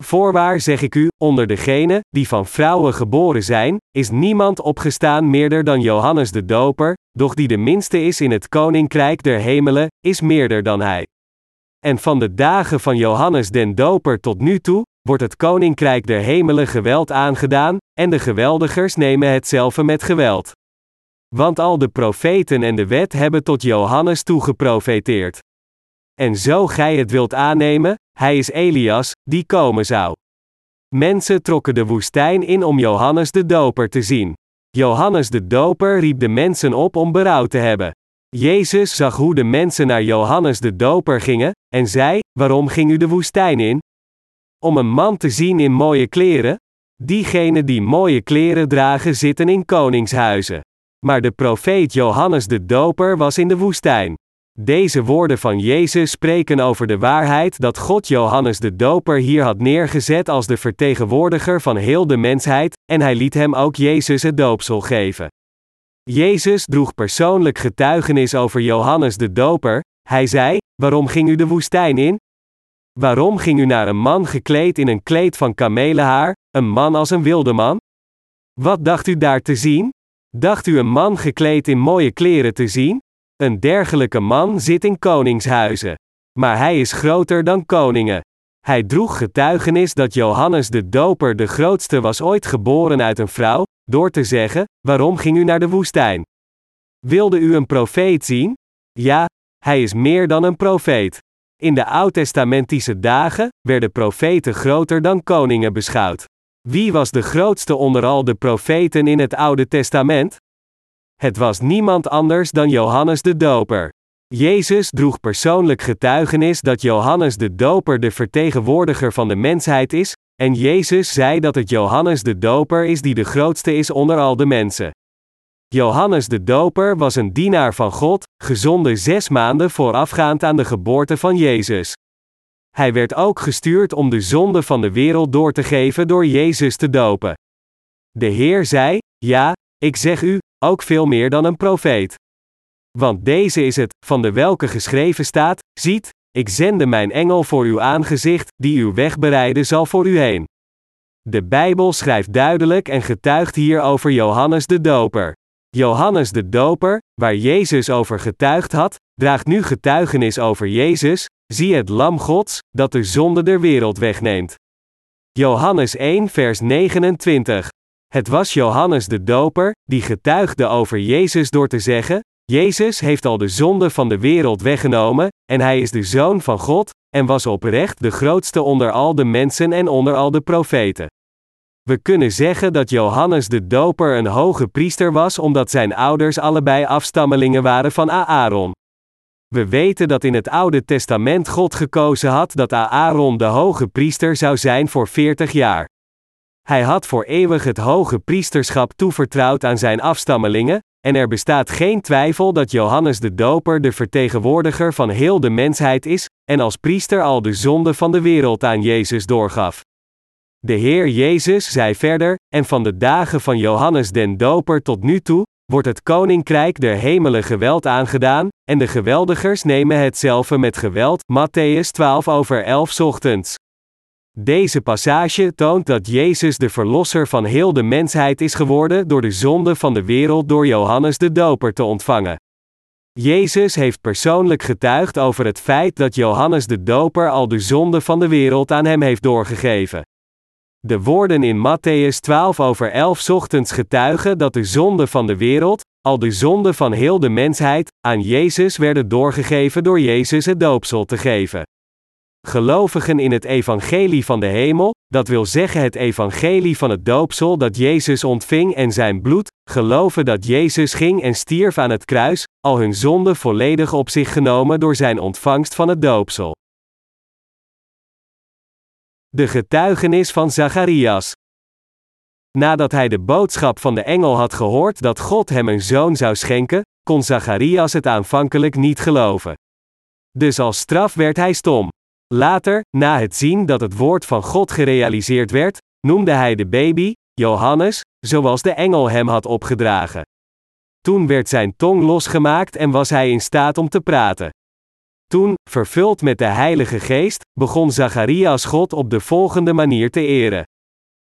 Voorwaar zeg ik u, onder degenen die van vrouwen geboren zijn, is niemand opgestaan meerder dan Johannes de Doper, doch die de minste is in het koninkrijk der hemelen, is meerder dan hij. En van de dagen van Johannes den Doper tot nu toe, wordt het koninkrijk der hemelen geweld aangedaan, en de geweldigers nemen hetzelfde met geweld. Want al de profeten en de wet hebben tot Johannes toegeprofeteerd. En zo gij het wilt aannemen, hij is Elias, die komen zou. Mensen trokken de woestijn in om Johannes de Doper te zien. Johannes de Doper riep de mensen op om berouw te hebben. Jezus zag hoe de mensen naar Johannes de Doper gingen, en zei: Waarom ging u de woestijn in? Om een man te zien in mooie kleren? Diegenen die mooie kleren dragen zitten in koningshuizen. Maar de profeet Johannes de Doper was in de woestijn. Deze woorden van Jezus spreken over de waarheid dat God Johannes de Doper hier had neergezet als de vertegenwoordiger van heel de mensheid, en hij liet hem ook Jezus het doopsel geven. Jezus droeg persoonlijk getuigenis over Johannes de Doper. Hij zei: Waarom ging u de woestijn in? Waarom ging u naar een man gekleed in een kleed van kamelenhaar, een man als een wilde man? Wat dacht u daar te zien? Dacht u een man gekleed in mooie kleren te zien? Een dergelijke man zit in koningshuizen. Maar hij is groter dan koningen. Hij droeg getuigenis dat Johannes de Doper de grootste was ooit geboren uit een vrouw, door te zeggen: Waarom ging u naar de woestijn? Wilde u een profeet zien? Ja, hij is meer dan een profeet. In de oud-testamentische dagen werden profeten groter dan koningen beschouwd. Wie was de grootste onder al de profeten in het Oude Testament? Het was niemand anders dan Johannes de Doper. Jezus droeg persoonlijk getuigenis dat Johannes de Doper de vertegenwoordiger van de mensheid is, en Jezus zei dat het Johannes de Doper is die de grootste is onder al de mensen. Johannes de Doper was een dienaar van God, gezonden zes maanden voorafgaand aan de geboorte van Jezus. Hij werd ook gestuurd om de zonde van de wereld door te geven door Jezus te dopen. De Heer zei: Ja, ik zeg u, ook veel meer dan een profeet. Want deze is het, van de welke geschreven staat: Ziet, ik zende mijn engel voor uw aangezicht, die uw weg bereiden zal voor u heen. De Bijbel schrijft duidelijk en getuigt hier over Johannes de Doper. Johannes de Doper, waar Jezus over getuigd had, draagt nu getuigenis over Jezus, zie het Lam Gods, dat de zonde der wereld wegneemt. Johannes 1 vers 29. Het was Johannes de Doper, die getuigde over Jezus door te zeggen, Jezus heeft al de zonde van de wereld weggenomen, en hij is de Zoon van God, en was oprecht de grootste onder al de mensen en onder al de profeten. We kunnen zeggen dat Johannes de Doper een hoge priester was omdat zijn ouders allebei afstammelingen waren van Aaron. We weten dat in het Oude Testament God gekozen had dat Aaron de hoge priester zou zijn voor 40 jaar. Hij had voor eeuwig het hoge priesterschap toevertrouwd aan zijn afstammelingen, en er bestaat geen twijfel dat Johannes de Doper de vertegenwoordiger van heel de mensheid is, en als priester al de zonde van de wereld aan Jezus doorgaf. De Heer Jezus zei verder, en van de dagen van Johannes den Doper tot nu toe, wordt het koninkrijk der hemelen geweld aangedaan, en de geweldigers nemen hetzelfde met geweld. Matthäus 12 over 11 ochtends. Deze passage toont dat Jezus de verlosser van heel de mensheid is geworden door de zonde van de wereld door Johannes de Doper te ontvangen. Jezus heeft persoonlijk getuigd over het feit dat Johannes de Doper al de zonde van de wereld aan hem heeft doorgegeven. De woorden in Matthäus 12 over 11 ochtends getuigen dat de zonde van de wereld, al de zonde van heel de mensheid, aan Jezus werden doorgegeven door Jezus het doopsel te geven. Gelovigen in het evangelie van de hemel, dat wil zeggen het evangelie van het doopsel dat Jezus ontving en zijn bloed, geloven dat Jezus ging en stierf aan het kruis, al hun zonde volledig op zich genomen door zijn ontvangst van het doopsel. De getuigenis van Zacharias. Nadat hij de boodschap van de engel had gehoord dat God hem een zoon zou schenken, kon Zacharias het aanvankelijk niet geloven. Dus als straf werd hij stom. Later, na het zien dat het woord van God gerealiseerd werd, noemde hij de baby, Johannes, zoals de engel hem had opgedragen. Toen werd zijn tong losgemaakt en was hij in staat om te praten. Toen, vervuld met de Heilige Geest, begon Zacharias God op de volgende manier te eren.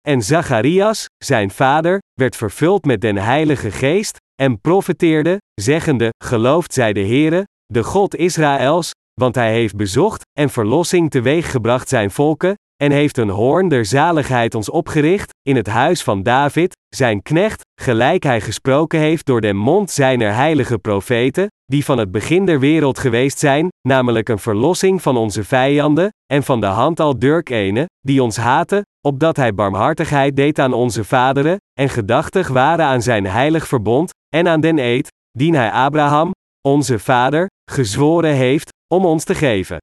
En Zacharias, zijn vader, werd vervuld met den Heilige Geest, en profeteerde, zeggende: Geloofd zij de Heere, de God Israëls, want hij heeft bezocht en verlossing teweeggebracht zijn volken, en heeft een hoorn der zaligheid ons opgericht, in het huis van David, zijn knecht, gelijk hij gesproken heeft door de mond zijner heilige profeten, die van het begin der wereld geweest zijn, namelijk een verlossing van onze vijanden, en van de hand al Durk ene, die ons haten, opdat hij barmhartigheid deed aan onze vaderen, en gedachtig waren aan zijn heilig verbond, en aan den eed, dien hij Abraham, onze vader, gezworen heeft, om ons te geven.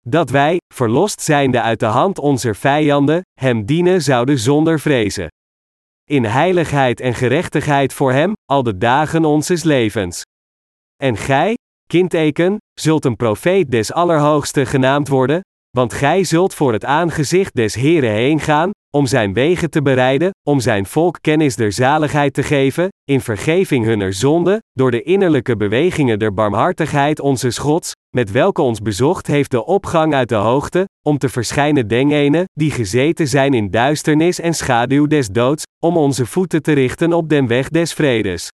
Dat wij, verlost zijnde uit de hand onze vijanden, hem dienen zouden zonder vrezen. In heiligheid en gerechtigheid voor hem, al de dagen onzes levens. En gij, kindeken, zult een profeet des Allerhoogste genaamd worden, want gij zult voor het aangezicht des Heren heen gaan, om zijn wegen te bereiden, om zijn volk kennis der zaligheid te geven, in vergeving hunner zonde, door de innerlijke bewegingen der barmhartigheid onze Gods, met welke ons bezocht heeft de opgang uit de hoogte, om te verschijnen dengenen, die gezeten zijn in duisternis en schaduw des doods, om onze voeten te richten op den weg des vredes.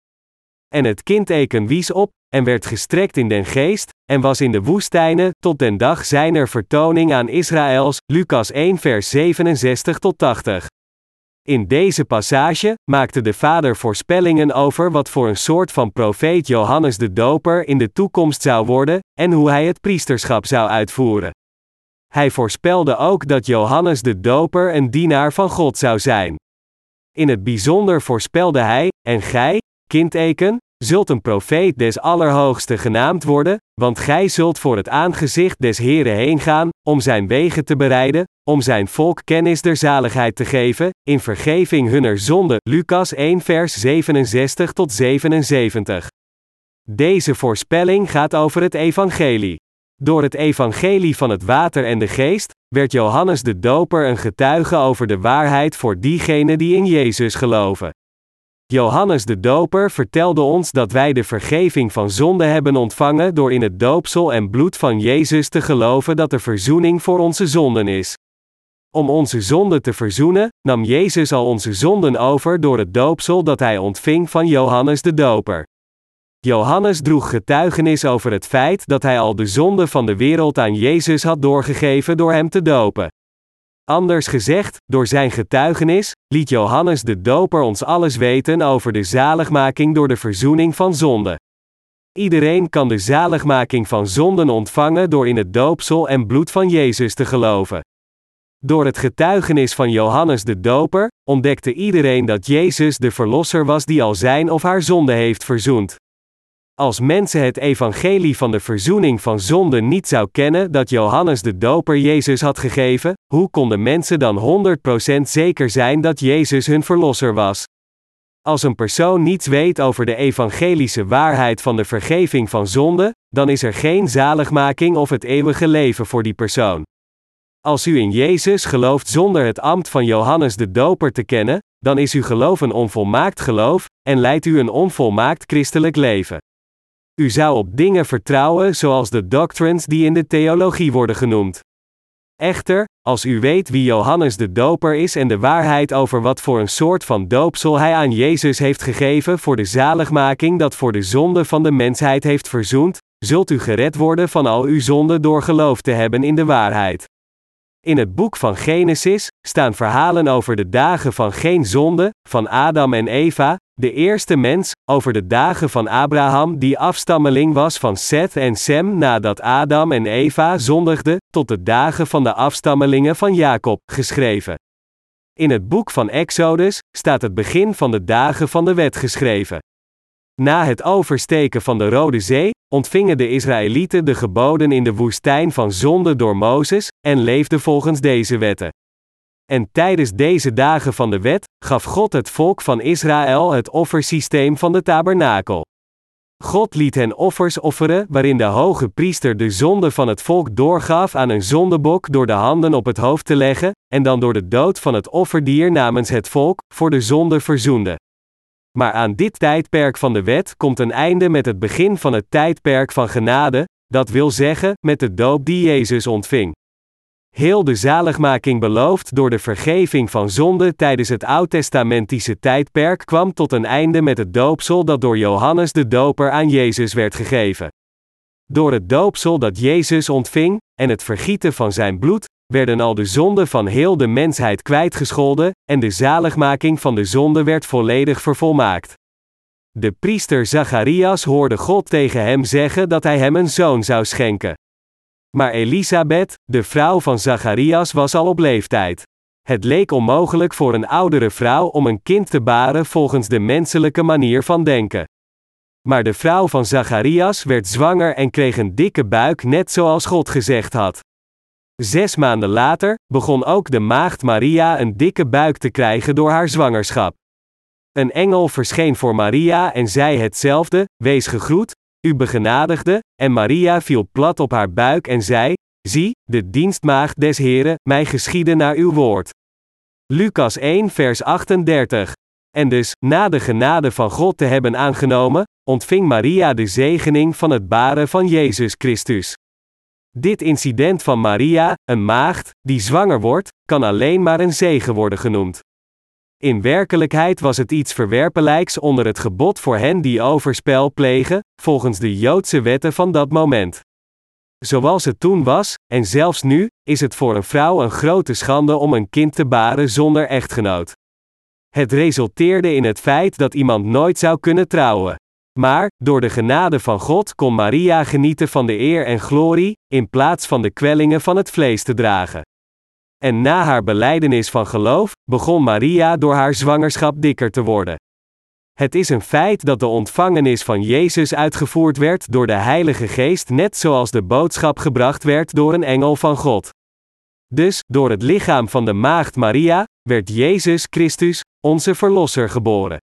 En het kind eken wies op, en werd gestrekt in den geest, en was in de woestijnen, tot den dag zijner vertoning aan Israëls, Lucas 1 vers 67 tot 80. In deze passage maakte de vader voorspellingen over wat voor een soort van profeet Johannes de Doper in de toekomst zou worden, en hoe hij het priesterschap zou uitvoeren. Hij voorspelde ook dat Johannes de Doper een dienaar van God zou zijn. In het bijzonder voorspelde hij, en gij, kindeken, zult een profeet des Allerhoogste genaamd worden, want gij zult voor het aangezicht des Heren heen gaan, om zijn wegen te bereiden, om zijn volk kennis der zaligheid te geven, in vergeving hunner zonde. Lucas 1 vers 67 tot 77. Deze voorspelling gaat over het evangelie. Door het evangelie van het water en de geest, werd Johannes de Doper een getuige over de waarheid voor diegenen die in Jezus geloven. Johannes de Doper vertelde ons dat wij de vergeving van zonde hebben ontvangen door in het doopsel en bloed van Jezus te geloven dat er verzoening voor onze zonden is. Om onze zonden te verzoenen, nam Jezus al onze zonden over door het doopsel dat hij ontving van Johannes de Doper. Johannes droeg getuigenis over het feit dat hij al de zonde van de wereld aan Jezus had doorgegeven door hem te dopen. Anders gezegd, door zijn getuigenis, liet Johannes de Doper ons alles weten over de zaligmaking door de verzoening van zonde. Iedereen kan de zaligmaking van zonden ontvangen door in het doopsel en bloed van Jezus te geloven. Door het getuigenis van Johannes de Doper ontdekte iedereen dat Jezus de Verlosser was die al zijn of haar zonde heeft verzoend. Als mensen het evangelie van de verzoening van zonden niet zou kennen dat Johannes de Doper Jezus had gegeven, hoe konden mensen dan 100% zeker zijn dat Jezus hun verlosser was? Als een persoon niets weet over de evangelische waarheid van de vergeving van zonde, dan is er geen zaligmaking of het eeuwige leven voor die persoon. Als u in Jezus gelooft zonder het ambt van Johannes de Doper te kennen, dan is uw geloof een onvolmaakt geloof en leidt u een onvolmaakt christelijk leven. U zou op dingen vertrouwen zoals de doctrines die in de theologie worden genoemd. Echter, als u weet wie Johannes de Doper is en de waarheid over wat voor een soort van doopsel hij aan Jezus heeft gegeven voor de zaligmaking dat voor de zonde van de mensheid heeft verzoend, zult u gered worden van al uw zonden door geloof te hebben in de waarheid. In het boek van Genesis staan verhalen over de dagen van geen zonde, van Adam en Eva, de eerste mens, over de dagen van Abraham die afstammeling was van Seth en Sem nadat Adam en Eva zondigden, tot de dagen van de afstammelingen van Jacob, geschreven. In het boek van Exodus staat het begin van de dagen van de wet geschreven. Na het oversteken van de Rode Zee, ontvingen de Israëlieten de geboden in de woestijn van zonde door Mozes, en leefden volgens deze wetten. En tijdens deze dagen van de wet, gaf God het volk van Israël het offersysteem van de tabernakel. God liet hen offers offeren, waarin de hoge priester de zonde van het volk doorgaf aan een zondebok door de handen op het hoofd te leggen, en dan door de dood van het offerdier namens het volk, voor de zonde verzoende. Maar aan dit tijdperk van de wet komt een einde met het begin van het tijdperk van genade, dat wil zeggen, met de doop die Jezus ontving. Heel de zaligmaking beloofd door de vergeving van zonde tijdens het oud-testamentische tijdperk kwam tot een einde met het doopsel dat door Johannes de Doper aan Jezus werd gegeven. Door het doopsel dat Jezus ontving, en het vergieten van zijn bloed, werden al de zonden van heel de mensheid kwijtgescholden, en de zaligmaking van de zonde werd volledig vervolmaakt. De priester Zacharias hoorde God tegen hem zeggen dat hij hem een zoon zou schenken. Maar Elisabeth, de vrouw van Zacharias, was al op leeftijd. Het leek onmogelijk voor een oudere vrouw om een kind te baren volgens de menselijke manier van denken. Maar de vrouw van Zacharias werd zwanger en kreeg een dikke buik, net zoals God gezegd had. Zes maanden later begon ook de maagd Maria een dikke buik te krijgen door haar zwangerschap. Een engel verscheen voor Maria en zei hetzelfde: Wees gegroet, u begenadigde, en Maria viel plat op haar buik en zei: Zie, de dienstmaagd des Heren, mij geschieden naar uw woord. Lucas 1, vers 38. En dus, na de genade van God te hebben aangenomen, ontving Maria de zegening van het baren van Jezus Christus. Dit incident van Maria, een maagd, die zwanger wordt, kan alleen maar een zegen worden genoemd. In werkelijkheid was het iets verwerpelijks onder het gebod voor hen die overspel plegen, volgens de Joodse wetten van dat moment. Zoals het toen was, en zelfs nu, is het voor een vrouw een grote schande om een kind te baren zonder echtgenoot. Het resulteerde in het feit dat iemand nooit zou kunnen trouwen. Maar, door de genade van God kon Maria genieten van de eer en glorie, in plaats van de kwellingen van het vlees te dragen. En na haar beleidenis van geloof, begon Maria door haar zwangerschap dikker te worden. Het is een feit dat de ontvangenis van Jezus uitgevoerd werd door de Heilige Geest, net zoals de boodschap gebracht werd door een engel van God. Dus, door het lichaam van de maagd Maria, werd Jezus Christus, onze Verlosser, geboren.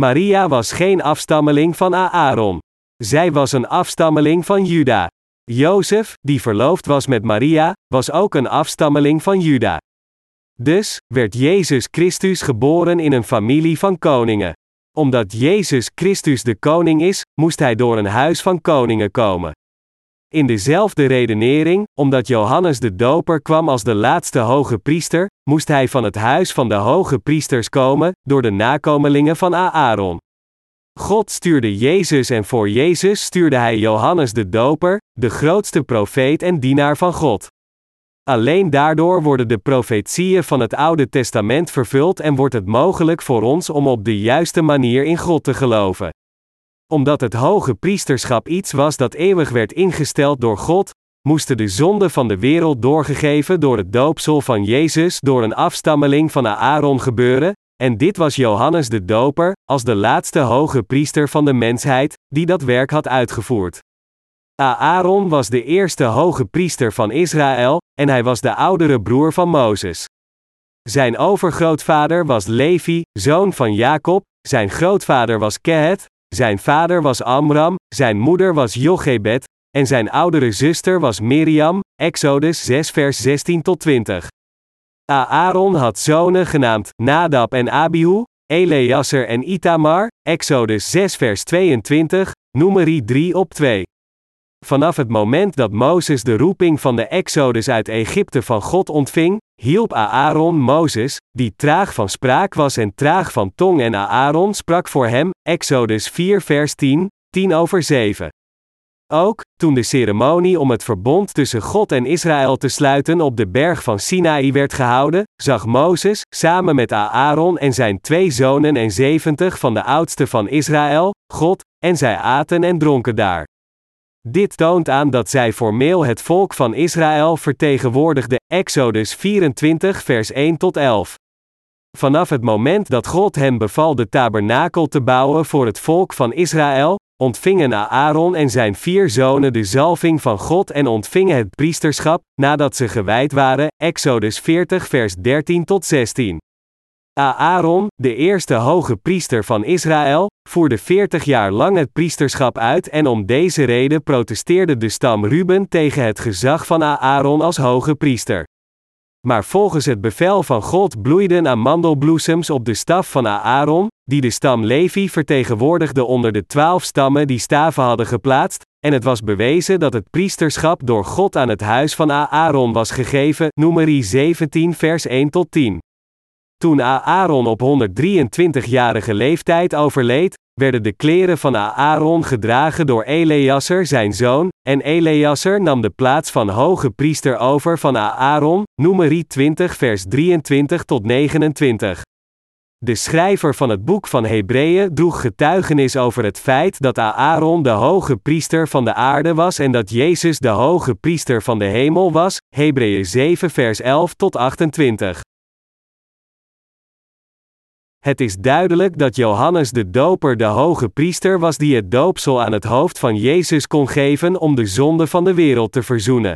Maria was geen afstammeling van Aaron. Zij was een afstammeling van Juda. Jozef, die verloofd was met Maria, was ook een afstammeling van Juda. Dus werd Jezus Christus geboren in een familie van koningen. Omdat Jezus Christus de koning is, moest hij door een huis van koningen komen. In dezelfde redenering, omdat Johannes de Doper kwam als de laatste hoge priester, moest hij van het huis van de hoge priesters komen, door de nakomelingen van Aaron. God stuurde Jezus en voor Jezus stuurde hij Johannes de Doper, de grootste profeet en dienaar van God. Alleen daardoor worden de profetieën van het Oude Testament vervuld en wordt het mogelijk voor ons om op de juiste manier in God te geloven. Omdat het hoge priesterschap iets was dat eeuwig werd ingesteld door God, moesten de zonden van de wereld doorgegeven door het doopsel van Jezus door een afstammeling van Aaron gebeuren, en dit was Johannes de Doper, als de laatste hoge priester van de mensheid, die dat werk had uitgevoerd. Aaron was de eerste hoge priester van Israël, en hij was de oudere broer van Mozes. Zijn overgrootvader was Levi, zoon van Jacob, zijn grootvader was Kehet, zijn vader was Amram, zijn moeder was Jochebed, en zijn oudere zuster was Miriam, Exodus 6 vers 16 tot 20. Aaron had zonen genaamd Nadab en Abihu, Eleazar en Itamar, Exodus 6 vers 22, Numeri 3 op 2. Vanaf het moment dat Mozes de roeping van de Exodus uit Egypte van God ontving, hielp Aaron Mozes, die traag van spraak was en traag van tong en Aaron sprak voor hem, Exodus 4 vers 10, 10 over 7. Ook, toen de ceremonie om het verbond tussen God en Israël te sluiten op de berg van Sinaï werd gehouden, zag Mozes, samen met Aaron en zijn twee zonen en zeventig van de oudsten van Israël, God, en zij aten en dronken daar. Dit toont aan dat zij formeel het volk van Israël vertegenwoordigde, Exodus 24 vers 1 tot 11. Vanaf het moment dat God hem beval de tabernakel te bouwen voor het volk van Israël, ontvingen Aaron en zijn vier zonen de zalving van God en ontvingen het priesterschap, nadat ze gewijd waren, Exodus 40 vers 13 tot 16. Aaron, de eerste hoge priester van Israël, voerde 40 jaar lang het priesterschap uit en om deze reden protesteerde de stam Ruben tegen het gezag van Aaron als hoge priester. Maar volgens het bevel van God bloeiden amandelbloesems op de staf van Aaron, die de stam Levi vertegenwoordigde onder de twaalf stammen die staven hadden geplaatst, en het was bewezen dat het priesterschap door God aan het huis van Aaron was gegeven, Numeri 17 vers 1 tot 10. Toen Aaron op 123-jarige leeftijd overleed, werden de kleren van Aaron gedragen door Eleazar zijn zoon, en Eleazar nam de plaats van hoge priester over van Aaron, Numeri 20 vers 23 tot 29. De schrijver van het boek van Hebreeën droeg getuigenis over het feit dat Aaron de hoge priester van de aarde was en dat Jezus de hoge priester van de hemel was, Hebreeën 7 vers 11 tot 28. Het is duidelijk dat Johannes de Doper de hoge priester was die het doopsel aan het hoofd van Jezus kon geven om de zonde van de wereld te verzoenen.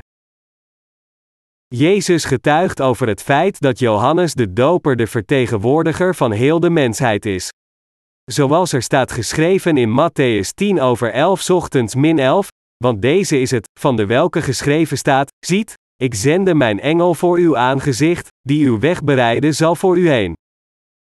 Jezus getuigt over het feit dat Johannes de Doper de vertegenwoordiger van heel de mensheid is. Zoals er staat geschreven in Matthäus 10 over 11 ochtends min 11, want deze is het, van de welke geschreven staat, ziet, ik zende mijn engel voor uw aangezicht, die uw weg bereiden zal voor u heen.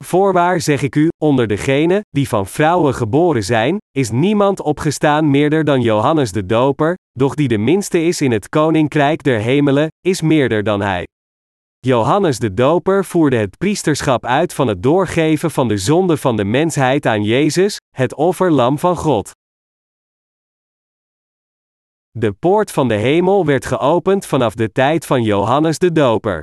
Voorwaar zeg ik u, onder degenen die van vrouwen geboren zijn, is niemand opgestaan meerder dan Johannes de Doper, doch die de minste is in het koninkrijk der hemelen, is meerder dan hij. Johannes de Doper voerde het priesterschap uit van het doorgeven van de zonde van de mensheid aan Jezus, het offerlam van God. De poort van de hemel werd geopend vanaf de tijd van Johannes de Doper.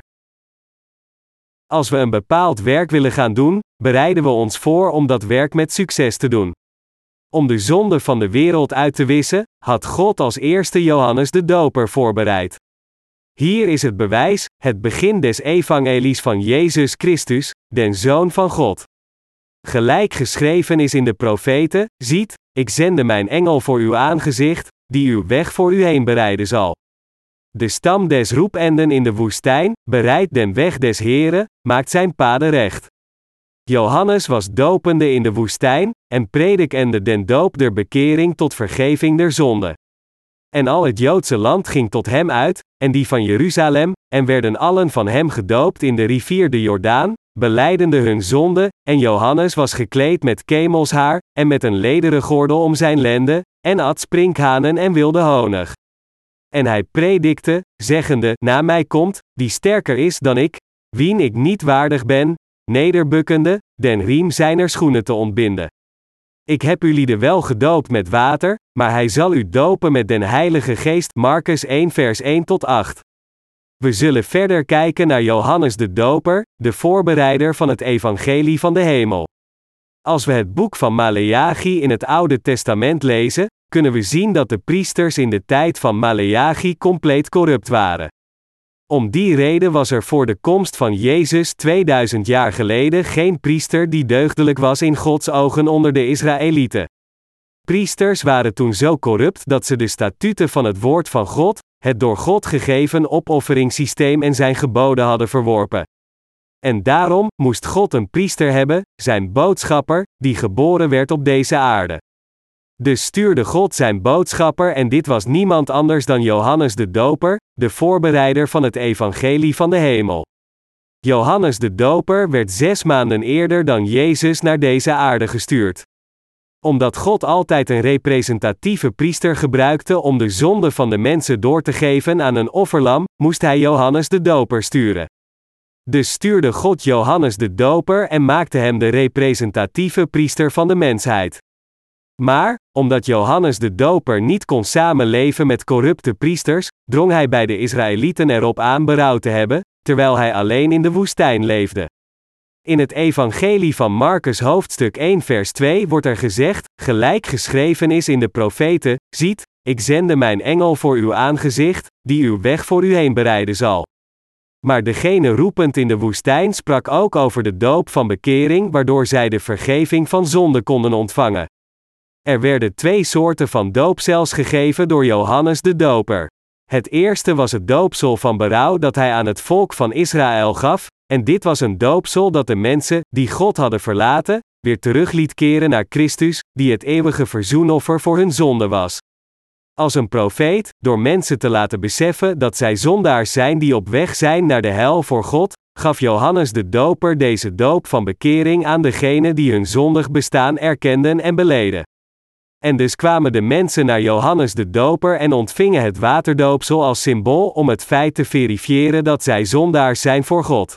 Als we een bepaald werk willen gaan doen, bereiden we ons voor om dat werk met succes te doen. Om de zonde van de wereld uit te wissen, had God als eerste Johannes de Doper voorbereid. Hier is het bewijs, het begin des evangelies van Jezus Christus, den Zoon van God. Gelijk geschreven is in de profeten: Ziet, ik zende mijn engel voor uw aangezicht, die uw weg voor u heen bereiden zal. De stam des roependen in de woestijn, bereidt den weg des Heren, maakt zijn paden recht. Johannes was dopende in de woestijn, en predikende den doop der bekering tot vergeving der zonde. En al het Joodse land ging tot hem uit, en die van Jeruzalem, en werden allen van hem gedoopt in de rivier de Jordaan, beleidende hun zonde, en Johannes was gekleed met kemelshaar, en met een lederen gordel om zijn lenden, en at sprinkhanen en wilde honig. En hij predikte, zeggende: Na mij komt, die sterker is dan ik, wien ik niet waardig ben, nederbukkende, den riem zijner schoenen te ontbinden. Ik heb u lieden wel gedoopt met water, maar hij zal u dopen met den Heilige Geest. Marcus 1 vers 1 tot 8. We zullen verder kijken naar Johannes de Doper, de voorbereider van het Evangelie van de Hemel. Als we het boek van Maleachi in het Oude Testament lezen, kunnen we zien dat de priesters in de tijd van Maleachi compleet corrupt waren. Om die reden was er voor de komst van Jezus 2000 jaar geleden geen priester die deugdelijk was in Gods ogen onder de Israëlieten. Priesters waren toen zo corrupt dat ze de statuten van het woord van God, het door God gegeven opofferingssysteem en zijn geboden hadden verworpen. En daarom moest God een priester hebben, zijn boodschapper, die geboren werd op deze aarde. Dus stuurde God zijn boodschapper en dit was niemand anders dan Johannes de Doper, de voorbereider van het evangelie van de hemel. Johannes de Doper werd zes maanden eerder dan Jezus naar deze aarde gestuurd. Omdat God altijd een representatieve priester gebruikte om de zonde van de mensen door te geven aan een offerlam, moest hij Johannes de Doper sturen. Dus stuurde God Johannes de Doper en maakte hem de representatieve priester van de mensheid. Maar, omdat Johannes de Doper niet kon samenleven met corrupte priesters, drong hij bij de Israëlieten erop aan berouw te hebben, terwijl hij alleen in de woestijn leefde. In het Evangelie van Marcus hoofdstuk 1 vers 2 wordt er gezegd, gelijk geschreven is in de profeten, ziet, ik zende mijn engel voor uw aangezicht, die uw weg voor u heen bereiden zal. Maar degene roepend in de woestijn sprak ook over de doop van bekering, waardoor zij de vergeving van zonde konden ontvangen. Er werden twee soorten van doopsels gegeven door Johannes de Doper. Het eerste was het doopsel van berouw dat hij aan het volk van Israël gaf, en dit was een doopsel dat de mensen, die God hadden verlaten, weer terug liet keren naar Christus, die het eeuwige verzoenoffer voor hun zonde was. Als een profeet, door mensen te laten beseffen dat zij zondaars zijn die op weg zijn naar de hel voor God, gaf Johannes de Doper deze doop van bekering aan degenen die hun zondig bestaan erkenden en beleden. En dus kwamen de mensen naar Johannes de Doper en ontvingen het waterdoopsel als symbool om het feit te verifiëren dat zij zondaars zijn voor God.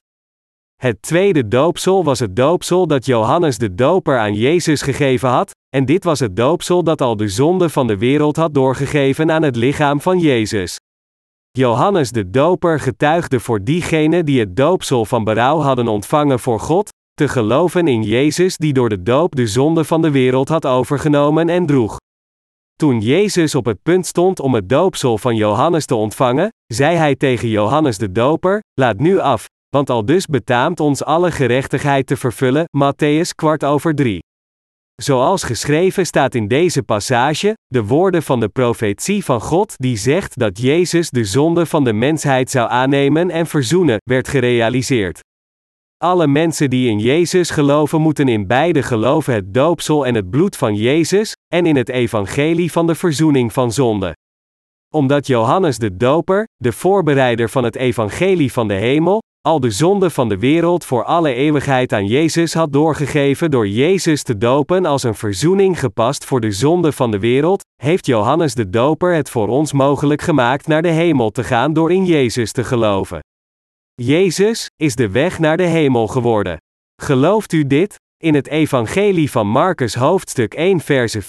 Het tweede doopsel was het doopsel dat Johannes de Doper aan Jezus gegeven had, en dit was het doopsel dat al de zonde van de wereld had doorgegeven aan het lichaam van Jezus. Johannes de Doper getuigde voor diegenen die het doopsel van berouw hadden ontvangen voor God, te geloven in Jezus die door de doop de zonde van de wereld had overgenomen en droeg. Toen Jezus op het punt stond om het doopsel van Johannes te ontvangen, zei hij tegen Johannes de Doper: Laat nu af, want al dus betaamt ons alle gerechtigheid te vervullen. Matthäus kwart over drie. Zoals geschreven staat in deze passage, de woorden van de profetie van God die zegt dat Jezus de zonde van de mensheid zou aannemen en verzoenen, werd gerealiseerd. Alle mensen die in Jezus geloven moeten in beide geloven het doopsel en het bloed van Jezus, en in het evangelie van de verzoening van zonde. Omdat Johannes de Doper, de voorbereider van het evangelie van de hemel, al de zonde van de wereld voor alle eeuwigheid aan Jezus had doorgegeven door Jezus te dopen als een verzoening gepast voor de zonde van de wereld, heeft Johannes de Doper het voor ons mogelijk gemaakt naar de hemel te gaan door in Jezus te geloven. Jezus is de weg naar de hemel geworden. Gelooft u dit? In het Evangelie van Marcus hoofdstuk 1 verse 14-15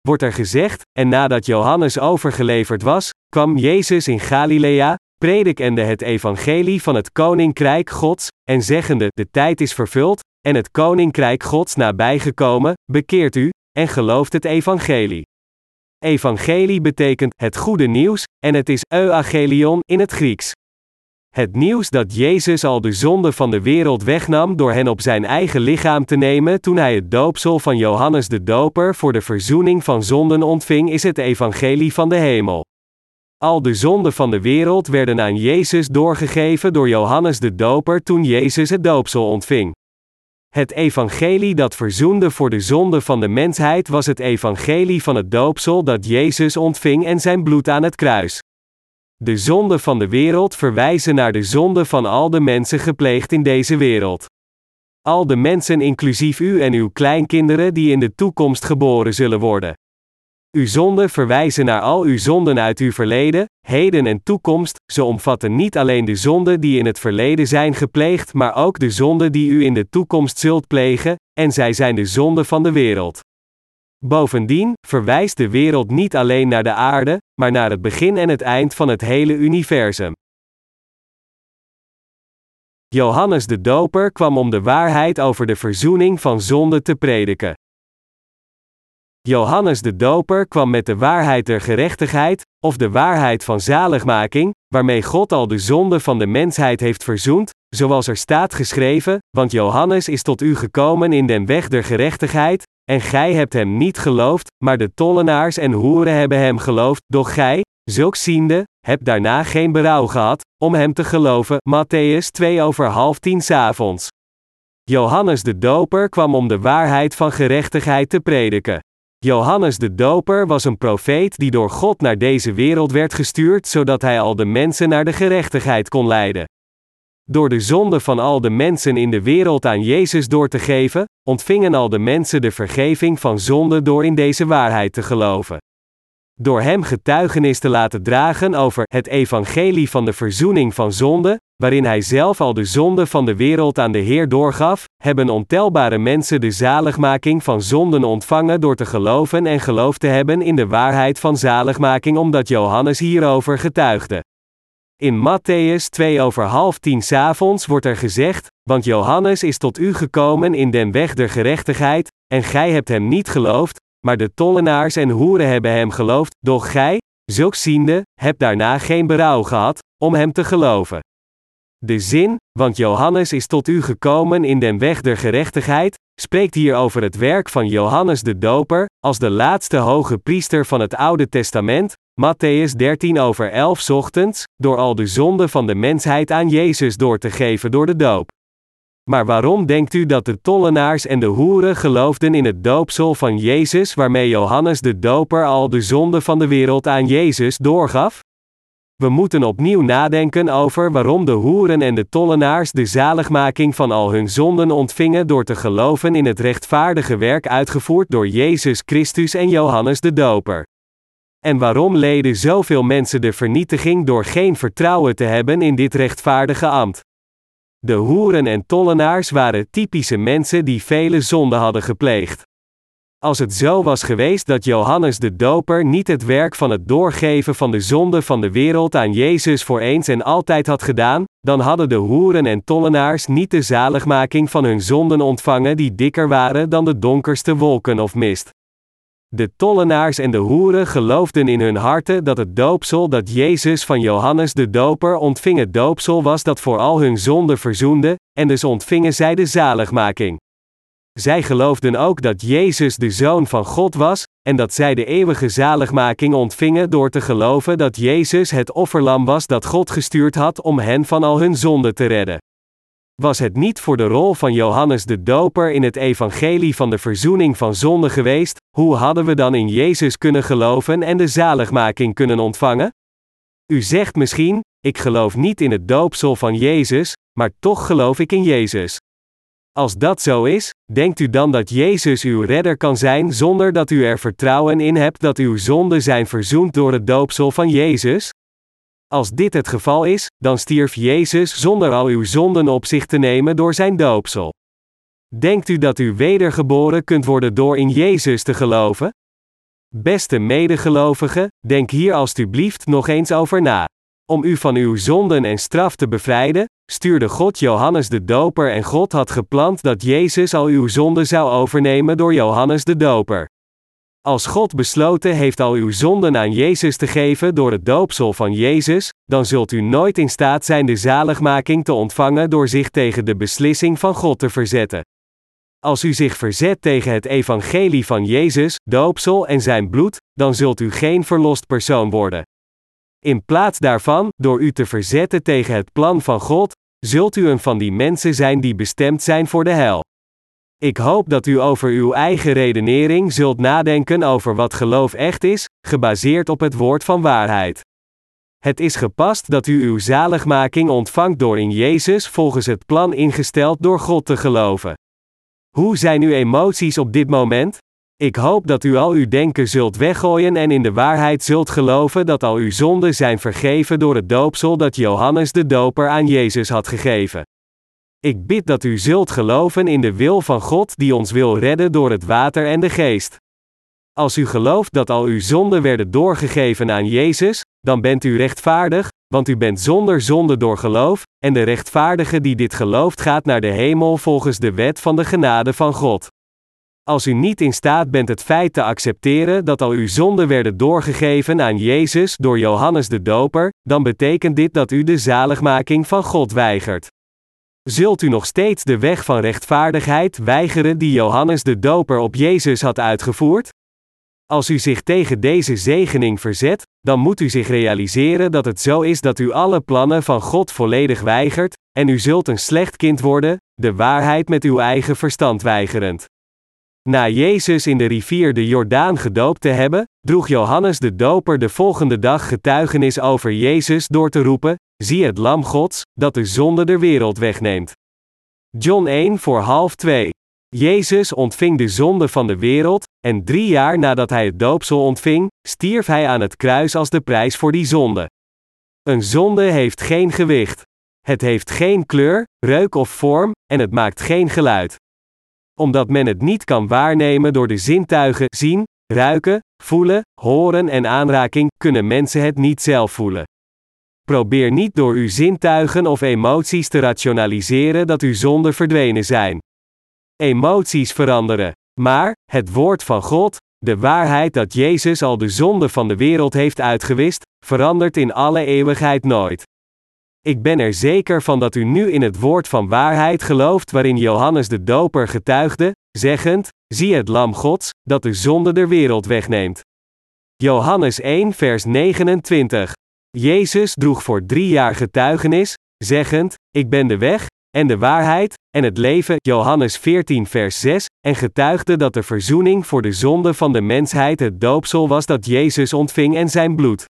wordt er gezegd, en nadat Johannes overgeleverd was, kwam Jezus in Galilea, predikende het evangelie van het koninkrijk Gods, en zeggende: De tijd is vervuld, en het koninkrijk Gods nabijgekomen, bekeert u, en gelooft het evangelie. Evangelie betekent het goede nieuws, en het is euangelion in het Grieks. Het nieuws dat Jezus al de zonde van de wereld wegnam door hen op zijn eigen lichaam te nemen toen hij het doopsel van Johannes de Doper voor de verzoening van zonden ontving, is het evangelie van de hemel. Al de zonden van de wereld werden aan Jezus doorgegeven door Johannes de Doper toen Jezus het doopsel ontving. Het evangelie dat verzoende voor de zonde van de mensheid was het evangelie van het doopsel dat Jezus ontving en zijn bloed aan het kruis. De zonden van de wereld verwijzen naar de zonde van al de mensen gepleegd in deze wereld. Al de mensen inclusief u en uw kleinkinderen die in de toekomst geboren zullen worden. Uw zonden verwijzen naar al uw zonden uit uw verleden, heden en toekomst, ze omvatten niet alleen de zonden die in het verleden zijn gepleegd, maar ook de zonden die u in de toekomst zult plegen, en zij zijn de zonden van de wereld. Bovendien verwijst de wereld niet alleen naar de aarde, maar naar het begin en het eind van het hele universum. Johannes de Doper kwam om de waarheid over de verzoening van zonde te prediken. Johannes de Doper kwam met de waarheid der gerechtigheid, of de waarheid van zaligmaking, waarmee God al de zonde van de mensheid heeft verzoend, zoals er staat geschreven, want Johannes is tot u gekomen in den weg der gerechtigheid, en gij hebt hem niet geloofd, maar de tollenaars en hoeren hebben hem geloofd, doch gij, zulks ziende, hebt daarna geen berouw gehad, om hem te geloven. Matthäus 2 over half tien avonds. Johannes de Doper kwam om de waarheid van gerechtigheid te prediken. Johannes de Doper was een profeet die door God naar deze wereld werd gestuurd zodat hij al de mensen naar de gerechtigheid kon leiden. Door de zonde van al de mensen in de wereld aan Jezus door te geven, ontvingen al de mensen de vergeving van zonde door in deze waarheid te geloven. Door hem getuigenis te laten dragen over het evangelie van de verzoening van zonde, waarin hij zelf al de zonde van de wereld aan de Heer doorgaf, hebben ontelbare mensen de zaligmaking van zonden ontvangen door te geloven en geloof te hebben in de waarheid van zaligmaking omdat Johannes hierover getuigde. In Matthäus 2 over half tien avonds wordt er gezegd, want Johannes is tot u gekomen in den weg der gerechtigheid, en gij hebt hem niet geloofd, maar de tollenaars en hoeren hebben hem geloofd, doch gij, zulks ziende, hebt daarna geen berouw gehad, om hem te geloven. De zin, want Johannes is tot u gekomen in den weg der gerechtigheid, spreekt hier over het werk van Johannes de Doper, als de laatste hoge priester van het Oude Testament, Matthäus 13 over 11 ochtends, door al de zonden van de mensheid aan Jezus door te geven door de doop. Maar waarom denkt u dat de tollenaars en de hoeren geloofden in het doopsel van Jezus waarmee Johannes de Doper al de zonden van de wereld aan Jezus doorgaf? We moeten opnieuw nadenken over waarom de hoeren en de tollenaars de zaligmaking van al hun zonden ontvingen door te geloven in het rechtvaardige werk uitgevoerd door Jezus Christus en Johannes de Doper. En waarom leden zoveel mensen de vernietiging door geen vertrouwen te hebben in dit rechtvaardige ambt? De hoeren en tollenaars waren typische mensen die vele zonden hadden gepleegd. Als het zo was geweest dat Johannes de Doper niet het werk van het doorgeven van de zonde van de wereld aan Jezus voor eens en altijd had gedaan, dan hadden de hoeren en tollenaars niet de zaligmaking van hun zonden ontvangen die dikker waren dan de donkerste wolken of mist. De tollenaars en de hoeren geloofden in hun harten dat het doopsel dat Jezus van Johannes de Doper ontving het doopsel was dat voor al hun zonden verzoende, en dus ontvingen zij de zaligmaking. Zij geloofden ook dat Jezus de Zoon van God was, en dat zij de eeuwige zaligmaking ontvingen door te geloven dat Jezus het offerlam was dat God gestuurd had om hen van al hun zonden te redden. Was het niet voor de rol van Johannes de Doper in het evangelie van de verzoening van zonde geweest, hoe hadden we dan in Jezus kunnen geloven en de zaligmaking kunnen ontvangen? U zegt misschien, ik geloof niet in het doopsel van Jezus, maar toch geloof ik in Jezus. Als dat zo is, denkt u dan dat Jezus uw redder kan zijn zonder dat u er vertrouwen in hebt dat uw zonden zijn verzoend door het doopsel van Jezus? Als dit het geval is, dan stierf Jezus zonder al uw zonden op zich te nemen door zijn doopsel. Denkt u dat u wedergeboren kunt worden door in Jezus te geloven? Beste medegelovigen, denk hier alstublieft nog eens over na. Om u van uw zonden en straf te bevrijden, stuurde God Johannes de Doper en God had gepland dat Jezus al uw zonden zou overnemen door Johannes de Doper. Als God besloten heeft al uw zonden aan Jezus te geven door het doopsel van Jezus, dan zult u nooit in staat zijn de zaligmaking te ontvangen door zich tegen de beslissing van God te verzetten. Als u zich verzet tegen het evangelie van Jezus, doopsel en zijn bloed, dan zult u geen verlost persoon worden. In plaats daarvan, door u te verzetten tegen het plan van God, zult u een van die mensen zijn die bestemd zijn voor de hel. Ik hoop dat u over uw eigen redenering zult nadenken over wat geloof echt is, gebaseerd op het woord van waarheid. Het is gepast dat u uw zaligmaking ontvangt door in Jezus volgens het plan ingesteld door God te geloven. Hoe zijn uw emoties op dit moment? Ik hoop dat u al uw denken zult weggooien en in de waarheid zult geloven dat al uw zonden zijn vergeven door het doopsel dat Johannes de Doper aan Jezus had gegeven. Ik bid dat u zult geloven in de wil van God die ons wil redden door het water en de geest. Als u gelooft dat al uw zonden werden doorgegeven aan Jezus, dan bent u rechtvaardig, want u bent zonder zonde door geloof, en de rechtvaardige die dit gelooft gaat naar de hemel volgens de wet van de genade van God. Als u niet in staat bent het feit te accepteren dat al uw zonden werden doorgegeven aan Jezus door Johannes de Doper, dan betekent dit dat u de zaligmaking van God weigert. Zult u nog steeds de weg van rechtvaardigheid weigeren die Johannes de Doper op Jezus had uitgevoerd? Als u zich tegen deze zegening verzet, dan moet u zich realiseren dat het zo is dat u alle plannen van God volledig weigert, en u zult een slecht kind worden, de waarheid met uw eigen verstand weigerend. Na Jezus in de rivier de Jordaan gedoopt te hebben, droeg Johannes de Doper de volgende dag getuigenis over Jezus door te roepen: Zie het Lam Gods, dat de zonde der wereld wegneemt. John 1 voor half 2. Jezus ontving de zonde van de wereld, en drie jaar nadat hij het doopsel ontving, stierf hij aan het kruis als de prijs voor die zonde. Een zonde heeft geen gewicht. Het heeft geen kleur, reuk of vorm, en het maakt geen geluid. Omdat men het niet kan waarnemen door de zintuigen zien, ruiken, voelen, horen en aanraking, kunnen mensen het niet zelf voelen. Probeer niet door uw zintuigen of emoties te rationaliseren dat uw zonden verdwenen zijn. Emoties veranderen. Maar, het woord van God, de waarheid dat Jezus al de zonde van de wereld heeft uitgewist, verandert in alle eeuwigheid nooit. Ik ben er zeker van dat u nu in het woord van waarheid gelooft waarin Johannes de Doper getuigde, zeggend: Zie het Lam Gods, dat de zonde der wereld wegneemt. Johannes 1, vers 29. Jezus droeg voor drie jaar getuigenis, zeggend: Ik ben de weg, en de waarheid, en het leven, Johannes 14 vers 6, en getuigde dat de verzoening voor de zonde van de mensheid het doopsel was dat Jezus ontving en zijn bloed.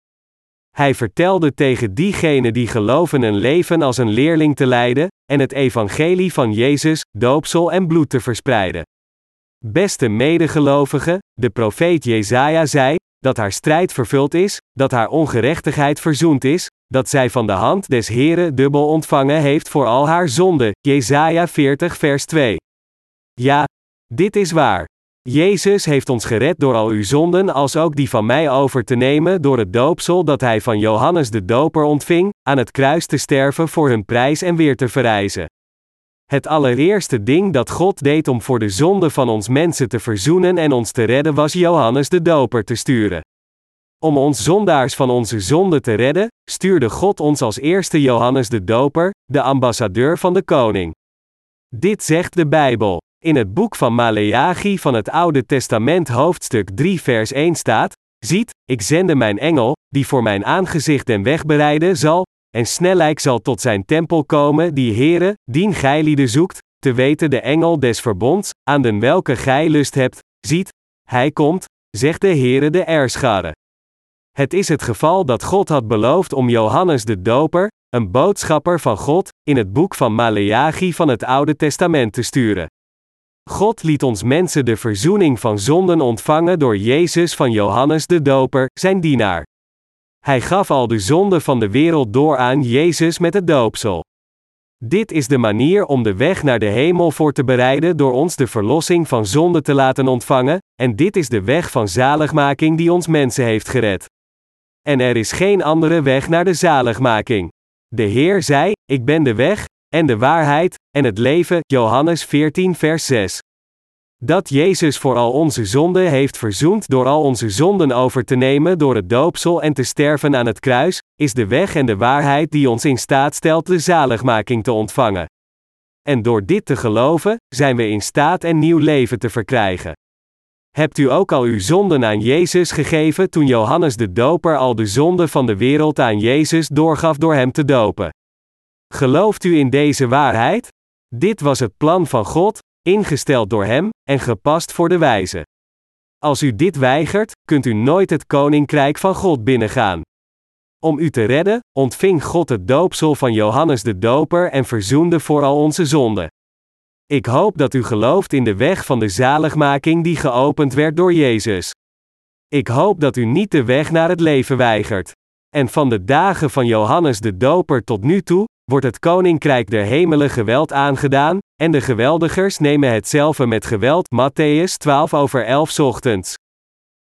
Hij vertelde tegen diegenen die geloven een leven als een leerling te leiden, en het evangelie van Jezus, doopsel en bloed te verspreiden. Beste medegelovigen, de profeet Jezaja zei, dat haar strijd vervuld is, dat haar ongerechtigheid verzoend is, dat zij van de hand des Heren dubbel ontvangen heeft voor al haar zonden. Jesaja 40 vers 2. Ja, dit is waar. Jezus heeft ons gered door al uw zonden als ook die van mij over te nemen door het doopsel dat hij van Johannes de Doper ontving, aan het kruis te sterven voor hun prijs en weer te verrijzen. Het allereerste ding dat God deed om voor de zonde van ons mensen te verzoenen en ons te redden was Johannes de Doper te sturen. Om ons zondaars van onze zonde te redden, stuurde God ons als eerste Johannes de Doper, de ambassadeur van de koning. Dit zegt de Bijbel. In het boek van Maleachi van het Oude Testament hoofdstuk 3 vers 1 staat, Ziet, ik zende mijn engel, die voor mijn aangezicht den weg bereiden zal, en snellijk zal tot zijn tempel komen, die Heere, dien gij zoekt, te weten de engel des verbonds, aan den welke gij lust hebt, ziet, hij komt, zegt de Heere de Erschare. Het is het geval dat God had beloofd om Johannes de Doper, een boodschapper van God, in het boek van Maleachi van het Oude Testament te sturen. God liet ons mensen de verzoening van zonden ontvangen door Jezus van Johannes de Doper, zijn dienaar. Hij gaf al de zonden van de wereld door aan Jezus met het doopsel. Dit is de manier om de weg naar de hemel voor te bereiden door ons de verlossing van zonde te laten ontvangen, en dit is de weg van zaligmaking die ons mensen heeft gered. En er is geen andere weg naar de zaligmaking. De Heer zei: Ik ben de weg, en de waarheid, en het leven. Johannes 14, vers 6. Dat Jezus voor al onze zonden heeft verzoend door al onze zonden over te nemen door het doopsel en te sterven aan het kruis, is de weg en de waarheid die ons in staat stelt de zaligmaking te ontvangen. En door dit te geloven, zijn we in staat een nieuw leven te verkrijgen. Hebt u ook al uw zonden aan Jezus gegeven toen Johannes de Doper al de zonden van de wereld aan Jezus doorgaf door hem te dopen? Gelooft u in deze waarheid? Dit was het plan van God, ingesteld door Hem en gepast voor de wijze. Als u dit weigert, kunt u nooit het koninkrijk van God binnengaan. Om u te redden, ontving God het doopsel van Johannes de Doper en verzoende voor al onze zonden. Ik hoop dat u gelooft in de weg van de zaligmaking die geopend werd door Jezus. Ik hoop dat u niet de weg naar het leven weigert. En van de dagen van Johannes de Doper tot nu toe, wordt het koninkrijk der hemelen geweld aangedaan, en de geweldigers nemen hetzelfde met geweld. Matthäus 12 over 11 ochtends.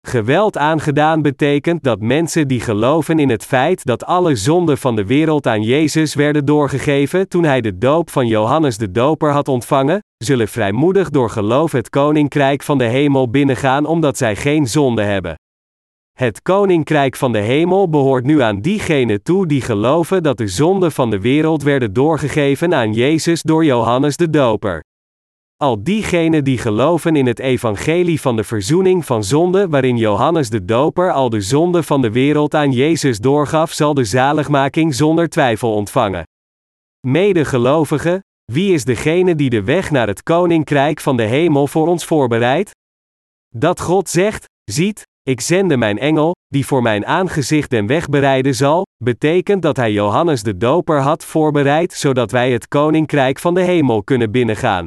Geweld aangedaan betekent dat mensen die geloven in het feit dat alle zonden van de wereld aan Jezus werden doorgegeven toen hij de doop van Johannes de Doper had ontvangen, zullen vrijmoedig door geloof het koninkrijk van de hemel binnengaan omdat zij geen zonde hebben. Het koninkrijk van de hemel behoort nu aan diegenen toe die geloven dat de zonden van de wereld werden doorgegeven aan Jezus door Johannes de Doper. Al diegenen die geloven in het evangelie van de verzoening van zonde waarin Johannes de Doper al de zonde van de wereld aan Jezus doorgaf, zal de zaligmaking zonder twijfel ontvangen. Medegelovigen, wie is degene die de weg naar het koninkrijk van de hemel voor ons voorbereidt? Dat God zegt, ziet, ik zende mijn engel, die voor mijn aangezicht den weg bereiden zal, betekent dat hij Johannes de Doper had voorbereid zodat wij het koninkrijk van de hemel kunnen binnengaan.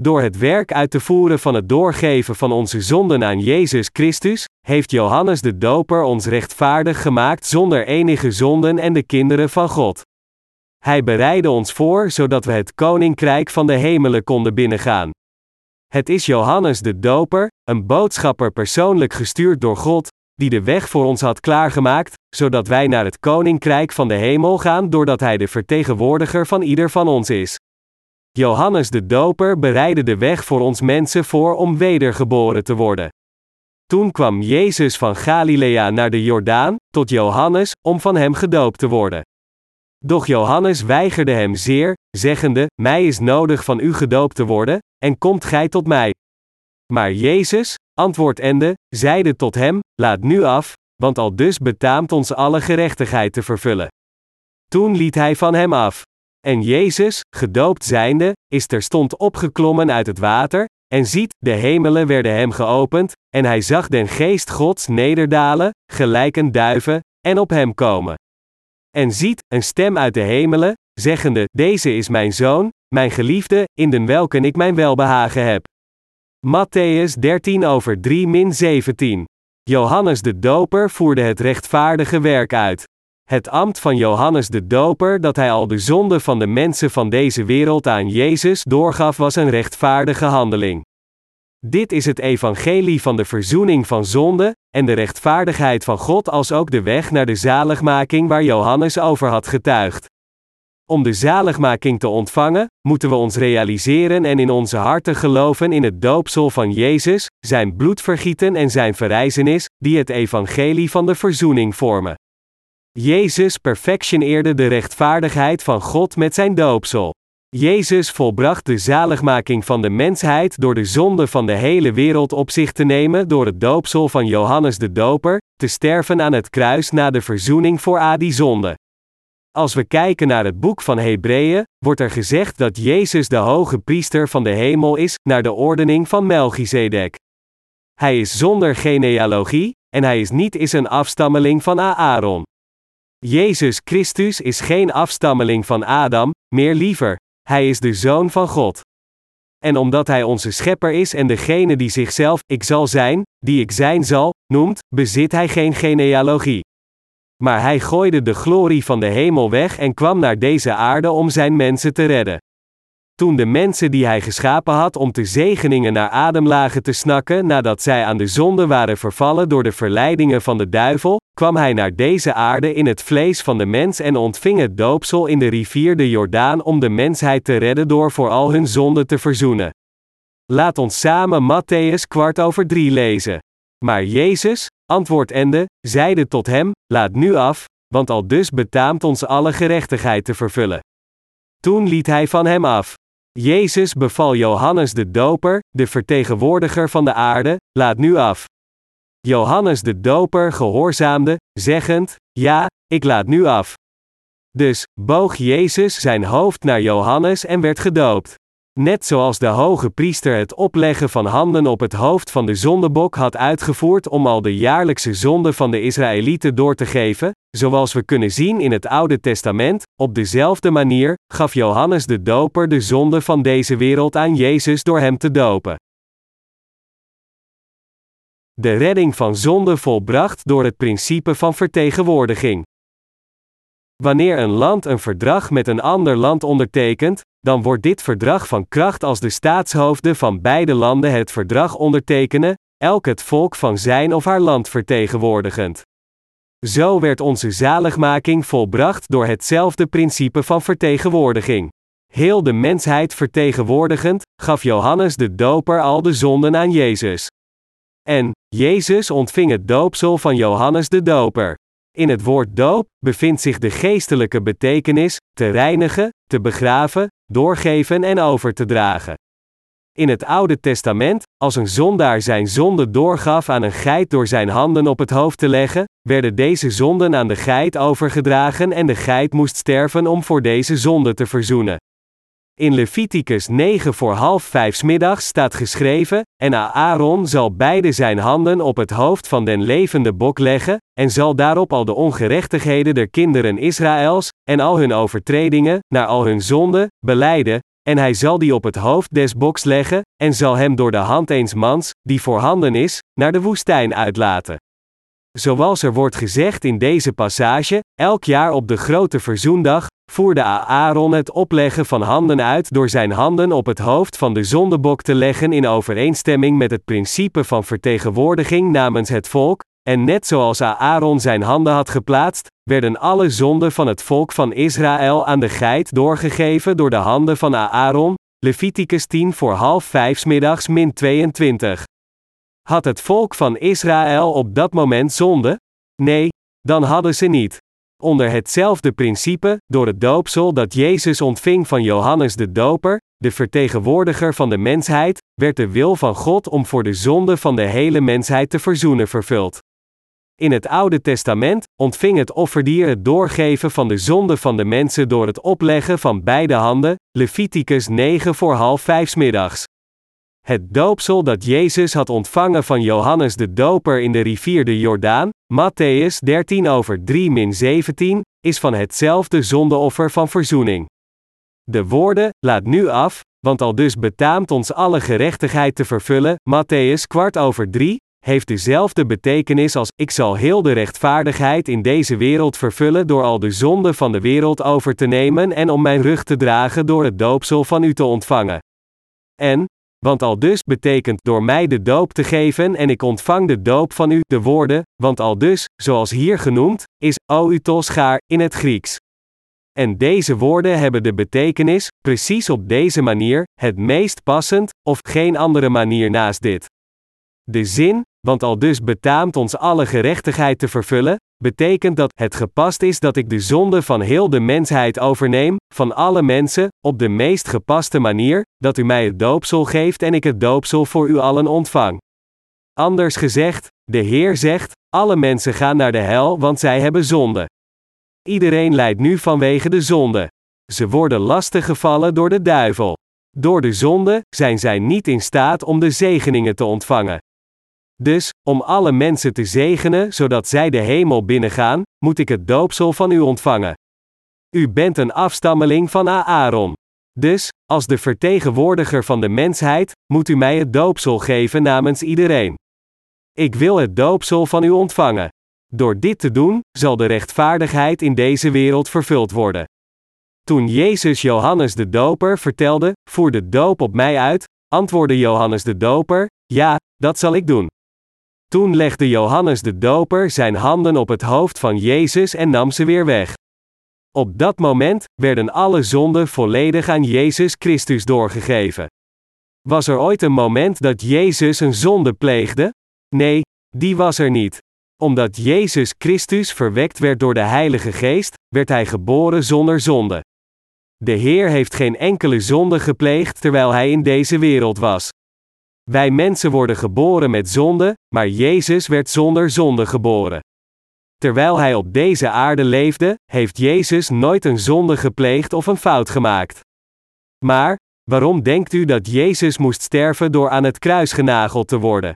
Door het werk uit te voeren van het doorgeven van onze zonden aan Jezus Christus, heeft Johannes de Doper ons rechtvaardig gemaakt zonder enige zonden en de kinderen van God. Hij bereidde ons voor zodat we het koninkrijk van de hemelen konden binnengaan. Het is Johannes de Doper, een boodschapper persoonlijk gestuurd door God, die de weg voor ons had klaargemaakt, zodat wij naar het koninkrijk van de hemel gaan doordat hij de vertegenwoordiger van ieder van ons is. Johannes de Doper bereidde de weg voor ons mensen voor om wedergeboren te worden. Toen kwam Jezus van Galilea naar de Jordaan, tot Johannes, om van hem gedoopt te worden. Doch Johannes weigerde hem zeer, zeggende: Mij is nodig van u gedoopt te worden, en komt gij tot mij. Maar Jezus, antwoordende, zeide tot hem: Laat nu af, want al dus betaamt ons alle gerechtigheid te vervullen. Toen liet hij van hem af. En Jezus, gedoopt zijnde, is terstond opgeklommen uit het water, en ziet, de hemelen werden hem geopend, en hij zag den geest Gods nederdalen, gelijk een duiven, en op hem komen. En ziet, een stem uit de hemelen, zeggende, Deze is mijn zoon, mijn geliefde, in den welke ik mijn welbehagen heb. Matthäus 13 over 3 min 17. Johannes de Doper voerde het rechtvaardige werk uit. Het ambt van Johannes de Doper dat hij al de zonde van de mensen van deze wereld aan Jezus doorgaf was een rechtvaardige handeling. Dit is het evangelie van de verzoening van zonde, en de rechtvaardigheid van God als ook de weg naar de zaligmaking waar Johannes over had getuigd. Om de zaligmaking te ontvangen, moeten we ons realiseren en in onze harten geloven in het doopsel van Jezus, zijn bloedvergieten en zijn verrijzenis, die het evangelie van de verzoening vormen. Jezus perfectioneerde de rechtvaardigheid van God met zijn doopsel. Jezus volbracht de zaligmaking van de mensheid door de zonde van de hele wereld op zich te nemen door het doopsel van Johannes de Doper, te sterven aan het kruis na de verzoening voor Adi zonde. Als we kijken naar het boek van Hebreeën, wordt er gezegd dat Jezus de hoge priester van de hemel is, naar de ordening van Melchizedek. Hij is zonder genealogie, en hij is niet is een afstammeling van Aaron. Jezus Christus is geen afstammeling van Adam, meer liever, hij is de Zoon van God. En omdat Hij onze Schepper is en degene die zichzelf, ik zal zijn, die ik zijn zal, noemt, bezit Hij geen genealogie. Maar Hij gooide de glorie van de hemel weg en kwam naar deze aarde om Zijn mensen te redden. Toen de mensen die hij geschapen had om te zegeningen naar adem lagen te snakken nadat zij aan de zonde waren vervallen door de verleidingen van de duivel, kwam hij naar deze aarde in het vlees van de mens en ontving het doopsel in de rivier de Jordaan om de mensheid te redden door voor al hun zonden te verzoenen. Laat ons samen Matthäus kwart over drie lezen. Maar Jezus, antwoordende, zeide tot hem: Laat nu af, want al dus betaamt ons alle gerechtigheid te vervullen. Toen liet hij van hem af. Jezus beval Johannes de Doper, de vertegenwoordiger van de aarde, laat nu af. Johannes de Doper gehoorzaamde, zeggend: Ja, ik laat nu af. Dus boog Jezus zijn hoofd naar Johannes en werd gedoopt. Net zoals de hoge priester het opleggen van handen op het hoofd van de zondebok had uitgevoerd om al de jaarlijkse zonden van de Israëlieten door te geven, zoals we kunnen zien in het Oude Testament, op dezelfde manier gaf Johannes de Doper de zonde van deze wereld aan Jezus door hem te dopen. De redding van zonde volbracht door het principe van vertegenwoordiging. Wanneer een land een verdrag met een ander land ondertekent, dan wordt dit verdrag van kracht als de staatshoofden van beide landen het verdrag ondertekenen, elk het volk van zijn of haar land vertegenwoordigend. Zo werd onze zaligmaking volbracht door hetzelfde principe van vertegenwoordiging. Heel de mensheid vertegenwoordigend, gaf Johannes de Doper al de zonden aan Jezus. En, Jezus ontving het doopsel van Johannes de Doper. In het woord doop bevindt zich de geestelijke betekenis: te reinigen, te begraven, doorgeven en over te dragen. In het Oude Testament, als een zondaar zijn zonde doorgaf aan een geit door zijn handen op het hoofd te leggen, werden deze zonden aan de geit overgedragen en de geit moest sterven om voor deze zonde te verzoenen. In Leviticus 9 voor half vijf middags staat geschreven: En Aaron zal beide zijn handen op het hoofd van den levende bok leggen, en zal daarop al de ongerechtigheden der kinderen Israëls, en al hun overtredingen, naar al hun zonden, beleiden, en hij zal die op het hoofd des boks leggen, en zal hem door de hand eens mans, die voorhanden is, naar de woestijn uitlaten. Zoals er wordt gezegd in deze passage, elk jaar op de grote verzoendag, voerde Aaron het opleggen van handen uit door zijn handen op het hoofd van de zondebok te leggen in overeenstemming met het principe van vertegenwoordiging namens het volk, en net zoals Aaron zijn handen had geplaatst, werden alle zonden van het volk van Israël aan de geit doorgegeven door de handen van Aaron, Leviticus 10 voor half vijf middags min 22. Had het volk van Israël op dat moment zonde? Nee, dan hadden ze niet. Onder hetzelfde principe, door het doopsel dat Jezus ontving van Johannes de Doper, de vertegenwoordiger van de mensheid, werd de wil van God om voor de zonde van de hele mensheid te verzoenen vervuld. In het Oude Testament ontving het offerdier het doorgeven van de zonde van de mensen door het opleggen van beide handen, Leviticus 9 voor half vijf middags. Het doopsel dat Jezus had ontvangen van Johannes de Doper in de rivier de Jordaan, Matthäus 13 over 3 min 17, is van hetzelfde zondeoffer van verzoening. De woorden, laat nu af, want al dus betaamt ons alle gerechtigheid te vervullen, Matthäus kwart over 3, heeft dezelfde betekenis als ik zal heel de rechtvaardigheid in deze wereld vervullen door al de zonden van de wereld over te nemen en om mijn rug te dragen door het doopsel van u te ontvangen. En, want al dus betekent door mij de doop te geven en ik ontvang de doop van u, de woorden, want al dus, zoals hier genoemd, is outos gaar in het Grieks. En deze woorden hebben de betekenis, precies op deze manier, het meest passend, of geen andere manier naast dit. De zin, want al dus betaamt ons alle gerechtigheid te vervullen, betekent dat het gepast is dat ik de zonde van heel de mensheid overneem, van alle mensen, op de meest gepaste manier, dat u mij het doopsel geeft en ik het doopsel voor u allen ontvang. Anders gezegd, de Heer zegt: alle mensen gaan naar de hel, want zij hebben zonde. Iedereen lijdt nu vanwege de zonde. Ze worden lastiggevallen door de duivel. Door de zonde zijn zij niet in staat om de zegeningen te ontvangen. Dus, om alle mensen te zegenen zodat zij de hemel binnengaan, moet ik het doopsel van u ontvangen. U bent een afstammeling van Aaron. Dus, als de vertegenwoordiger van de mensheid, moet u mij het doopsel geven namens iedereen. Ik wil het doopsel van u ontvangen. Door dit te doen, zal de rechtvaardigheid in deze wereld vervuld worden. Toen Jezus Johannes de Doper vertelde: Voer de doop op mij uit, antwoordde Johannes de Doper: Ja, dat zal ik doen. Toen legde Johannes de Doper zijn handen op het hoofd van Jezus en nam ze weer weg. Op dat moment werden alle zonden volledig aan Jezus Christus doorgegeven. Was er ooit een moment dat Jezus een zonde pleegde? Nee, die was er niet. Omdat Jezus Christus verwekt werd door de Heilige Geest, werd hij geboren zonder zonde. De Heer heeft geen enkele zonde gepleegd terwijl hij in deze wereld was. Wij mensen worden geboren met zonde, maar Jezus werd zonder zonde geboren. Terwijl hij op deze aarde leefde, heeft Jezus nooit een zonde gepleegd of een fout gemaakt. Maar, Waarom denkt u dat Jezus moest sterven door aan het kruis genageld te worden?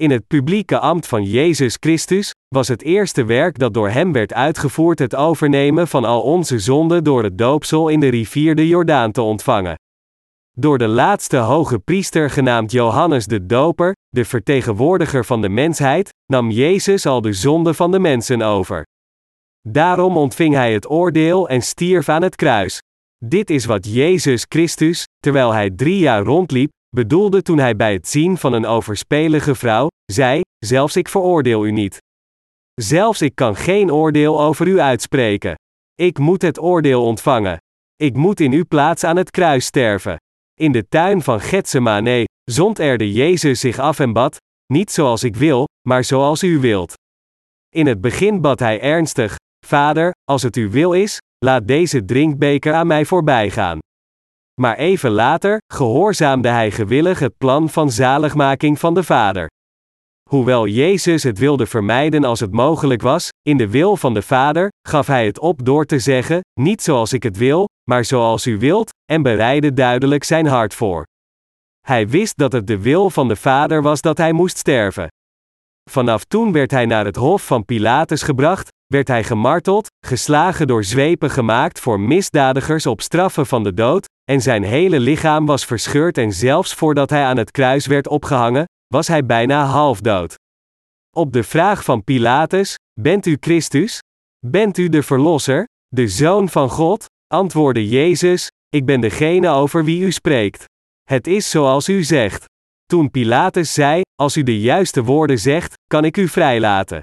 In het publieke ambt van Jezus Christus was het eerste werk dat door hem werd uitgevoerd het overnemen van al onze zonden door het doopsel in de rivier de Jordaan te ontvangen. Door de laatste hoge priester genaamd Johannes de Doper, de vertegenwoordiger van de mensheid, nam Jezus al de zonde van de mensen over. Daarom ontving hij het oordeel en stierf aan het kruis. Dit is wat Jezus Christus, terwijl hij drie jaar rondliep, bedoelde toen hij bij het zien van een overspelige vrouw, zei: Zelfs ik veroordeel u niet. Zelfs ik kan geen oordeel over u uitspreken. Ik moet het oordeel ontvangen. Ik moet in uw plaats aan het kruis sterven. In de tuin van Getsemane zond erde Jezus zich af en bad, niet zoals ik wil, maar zoals u wilt. In het begin bad hij ernstig: Vader, als het uw wil is, laat deze drinkbeker aan mij voorbij gaan. Maar even later gehoorzaamde hij gewillig het plan van zaligmaking van de Vader. Hoewel Jezus het wilde vermijden als het mogelijk was, in de wil van de Vader, gaf hij het op door te zeggen: Niet zoals ik het wil, maar zoals u wilt, en bereidde duidelijk zijn hart voor. Hij wist dat het de wil van de Vader was dat hij moest sterven. Vanaf toen werd hij naar het hof van Pilatus gebracht, werd hij gemarteld, geslagen door zwepen gemaakt voor misdadigers op straffen van de dood, en zijn hele lichaam was verscheurd en zelfs voordat hij aan het kruis werd opgehangen, was hij bijna half dood. Op de vraag van Pilatus: Bent u Christus? Bent u de Verlosser, de Zoon van God? antwoordde Jezus: Ik ben degene over wie u spreekt. Het is zoals u zegt. Toen Pilatus zei: Als u de juiste woorden zegt, kan ik u vrijlaten.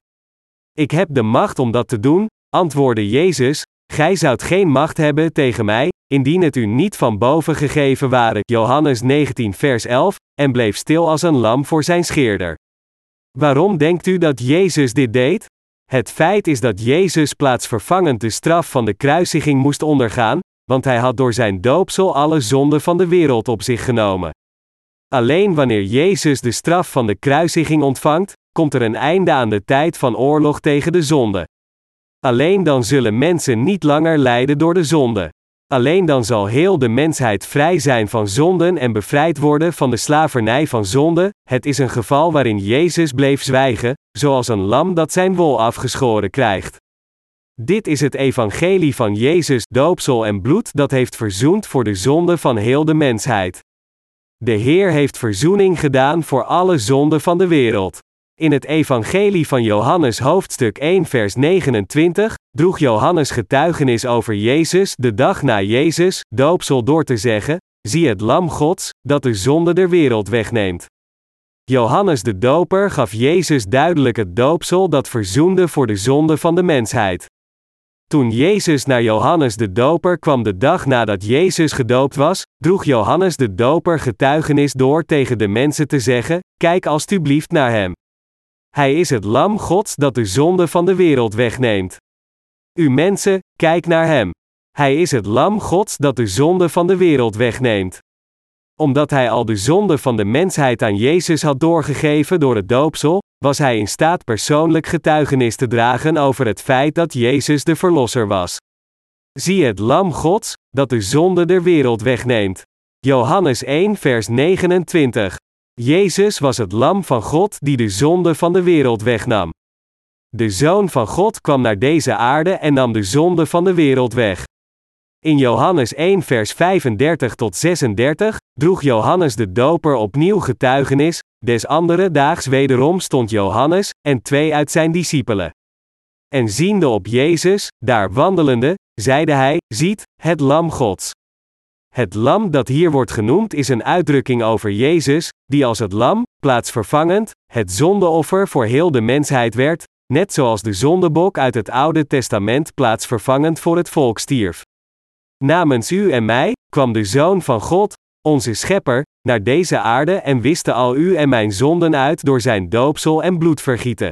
Ik heb de macht om dat te doen, antwoordde Jezus: Gij zoudt geen macht hebben tegen mij, indien het u niet van boven gegeven ware. Johannes 19, vers 11, en bleef stil als een lam voor zijn scheerder. Waarom denkt u dat Jezus dit deed? Het feit is dat Jezus plaatsvervangend de straf van de kruisiging moest ondergaan, want hij had door zijn doopsel alle zonden van de wereld op zich genomen. Alleen wanneer Jezus de straf van de kruisiging ontvangt, komt er een einde aan de tijd van oorlog tegen de zonde. Alleen dan zullen mensen niet langer lijden door de zonde. Alleen dan zal heel de mensheid vrij zijn van zonden en bevrijd worden van de slavernij van zonde. Het is een geval waarin Jezus bleef zwijgen, zoals een lam dat zijn wol afgeschoren krijgt. Dit is het evangelie van Jezus, doopsel en bloed dat heeft verzoend voor de zonde van heel de mensheid. De Heer heeft verzoening gedaan voor alle zonden van de wereld. In het Evangelie van Johannes hoofdstuk 1 vers 29 droeg Johannes getuigenis over Jezus de dag na Jezus doopsel door te zeggen: Zie het lam Gods, dat de zonde der wereld wegneemt. Johannes de Doper gaf Jezus duidelijk het doopsel dat verzoende voor de zonde van de mensheid. Toen Jezus naar Johannes de Doper kwam de dag nadat Jezus gedoopt was, droeg Johannes de Doper getuigenis door tegen de mensen te zeggen: Kijk alstublieft naar hem. Hij is het lam Gods dat de zonde van de wereld wegneemt. U mensen, kijk naar hem. Hij is het lam Gods dat de zonde van de wereld wegneemt. Omdat hij al de zonde van de mensheid aan Jezus had doorgegeven door het doopsel, was hij in staat persoonlijk getuigenis te dragen over het feit dat Jezus de Verlosser was. Zie het lam Gods, dat de zonde der wereld wegneemt. Johannes 1 vers 29. Jezus was het lam van God die de zonde van de wereld wegnam. De Zoon van God kwam naar deze aarde en nam de zonde van de wereld weg. In Johannes 1 vers 35 tot 36 droeg Johannes de Doper opnieuw getuigenis, des andere daags wederom stond Johannes en twee uit zijn discipelen. En ziende op Jezus, daar wandelende, zeide hij: Ziet, het Lam Gods. Het lam dat hier wordt genoemd is een uitdrukking over Jezus, die als het lam, plaatsvervangend, het zondeoffer voor heel de mensheid werd, net zoals de zondebok uit het Oude Testament plaatsvervangend voor het volk stierf. Namens u en mij kwam de Zoon van God, onze Schepper, naar deze aarde en wiste al u en mijn zonden uit door zijn doopsel en bloedvergieten.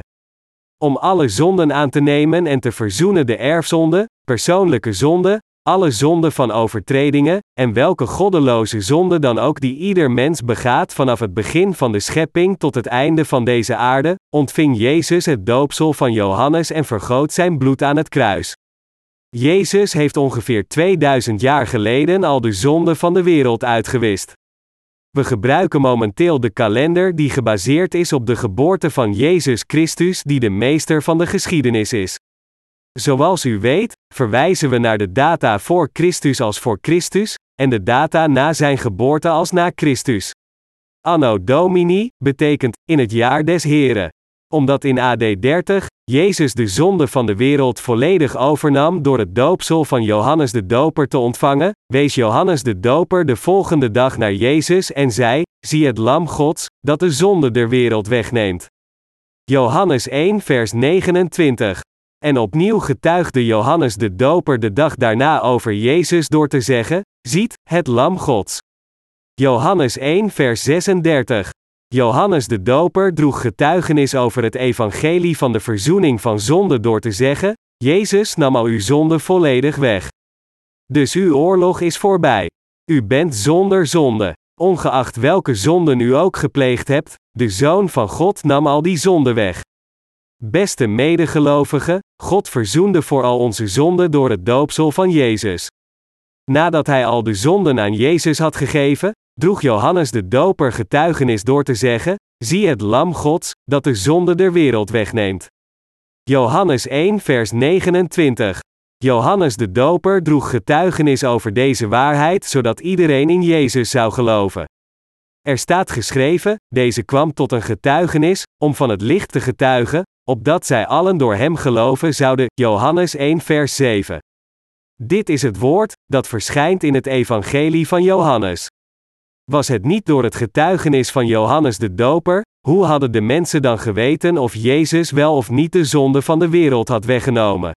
Om alle zonden aan te nemen en te verzoenen de erfzonde, persoonlijke zonde, alle zonden van overtredingen, en welke goddeloze zonde dan ook die ieder mens begaat vanaf het begin van de schepping tot het einde van deze aarde, ontving Jezus het doopsel van Johannes en vergoot zijn bloed aan het kruis. Jezus heeft ongeveer 2000 jaar geleden al de zonde van de wereld uitgewist. We gebruiken momenteel de kalender die gebaseerd is op de geboorte van Jezus Christus, die de meester van de geschiedenis is. Zoals u weet, verwijzen we naar de data voor Christus als voor Christus, en de data na zijn geboorte als na Christus. Anno Domini betekent in het jaar des Heren. Omdat in AD 30 Jezus de zonde van de wereld volledig overnam door het doopsel van Johannes de Doper te ontvangen, wees Johannes de Doper de volgende dag naar Jezus en zei: Zie het Lam Gods, dat de zonde der wereld wegneemt. Johannes 1, vers 29. En opnieuw getuigde Johannes de Doper de dag daarna over Jezus door te zeggen: Ziet, het Lam Gods. Johannes 1, vers 36. Johannes de Doper droeg getuigenis over het evangelie van de verzoening van zonde door te zeggen: Jezus nam al uw zonde volledig weg. Dus uw oorlog is voorbij. U bent zonder zonde. Ongeacht welke zonden u ook gepleegd hebt, de Zoon van God nam al die zonde weg. Beste medegelovigen, God verzoende voor al onze zonden door het doopsel van Jezus. Nadat hij al de zonden aan Jezus had gegeven, droeg Johannes de Doper getuigenis door te zeggen: Zie het Lam Gods, dat de zonde der wereld wegneemt. Johannes 1, vers 29. Johannes de Doper droeg getuigenis over deze waarheid zodat iedereen in Jezus zou geloven. Er staat geschreven: Deze kwam tot een getuigenis, om van het licht te getuigen, opdat zij allen door hem geloven zouden. Johannes 1, vers 7. Dit is het woord dat verschijnt in het Evangelie van Johannes. Was het niet door het getuigenis van Johannes de Doper, hoe hadden de mensen dan geweten of Jezus wel of niet de zonde van de wereld had weggenomen?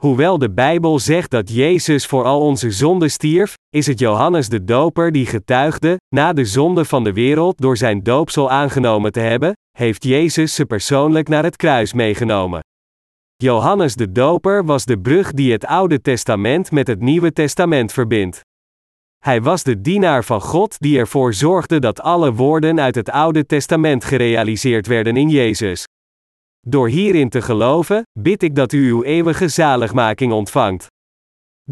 Hoewel de Bijbel zegt dat Jezus voor al onze zonden stierf, is het Johannes de Doper die getuigde, na de zonde van de wereld door zijn doopsel aangenomen te hebben, heeft Jezus ze persoonlijk naar het kruis meegenomen. Johannes de Doper was de brug die het Oude Testament met het Nieuwe Testament verbindt. Hij was de dienaar van God die ervoor zorgde dat alle woorden uit het Oude Testament gerealiseerd werden in Jezus. Door hierin te geloven, bid ik dat u uw eeuwige zaligmaking ontvangt.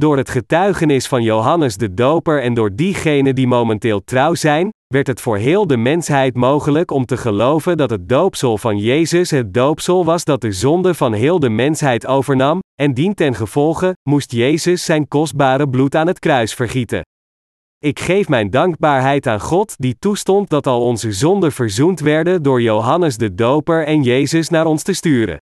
Door het getuigenis van Johannes de Doper en door diegenen die momenteel trouw zijn, werd het voor heel de mensheid mogelijk om te geloven dat het doopsel van Jezus het doopsel was dat de zonde van heel de mensheid overnam, en dien ten gevolge moest Jezus zijn kostbare bloed aan het kruis vergieten. Ik geef mijn dankbaarheid aan God die toestond dat al onze zonden verzoend werden door Johannes de Doper en Jezus naar ons te sturen.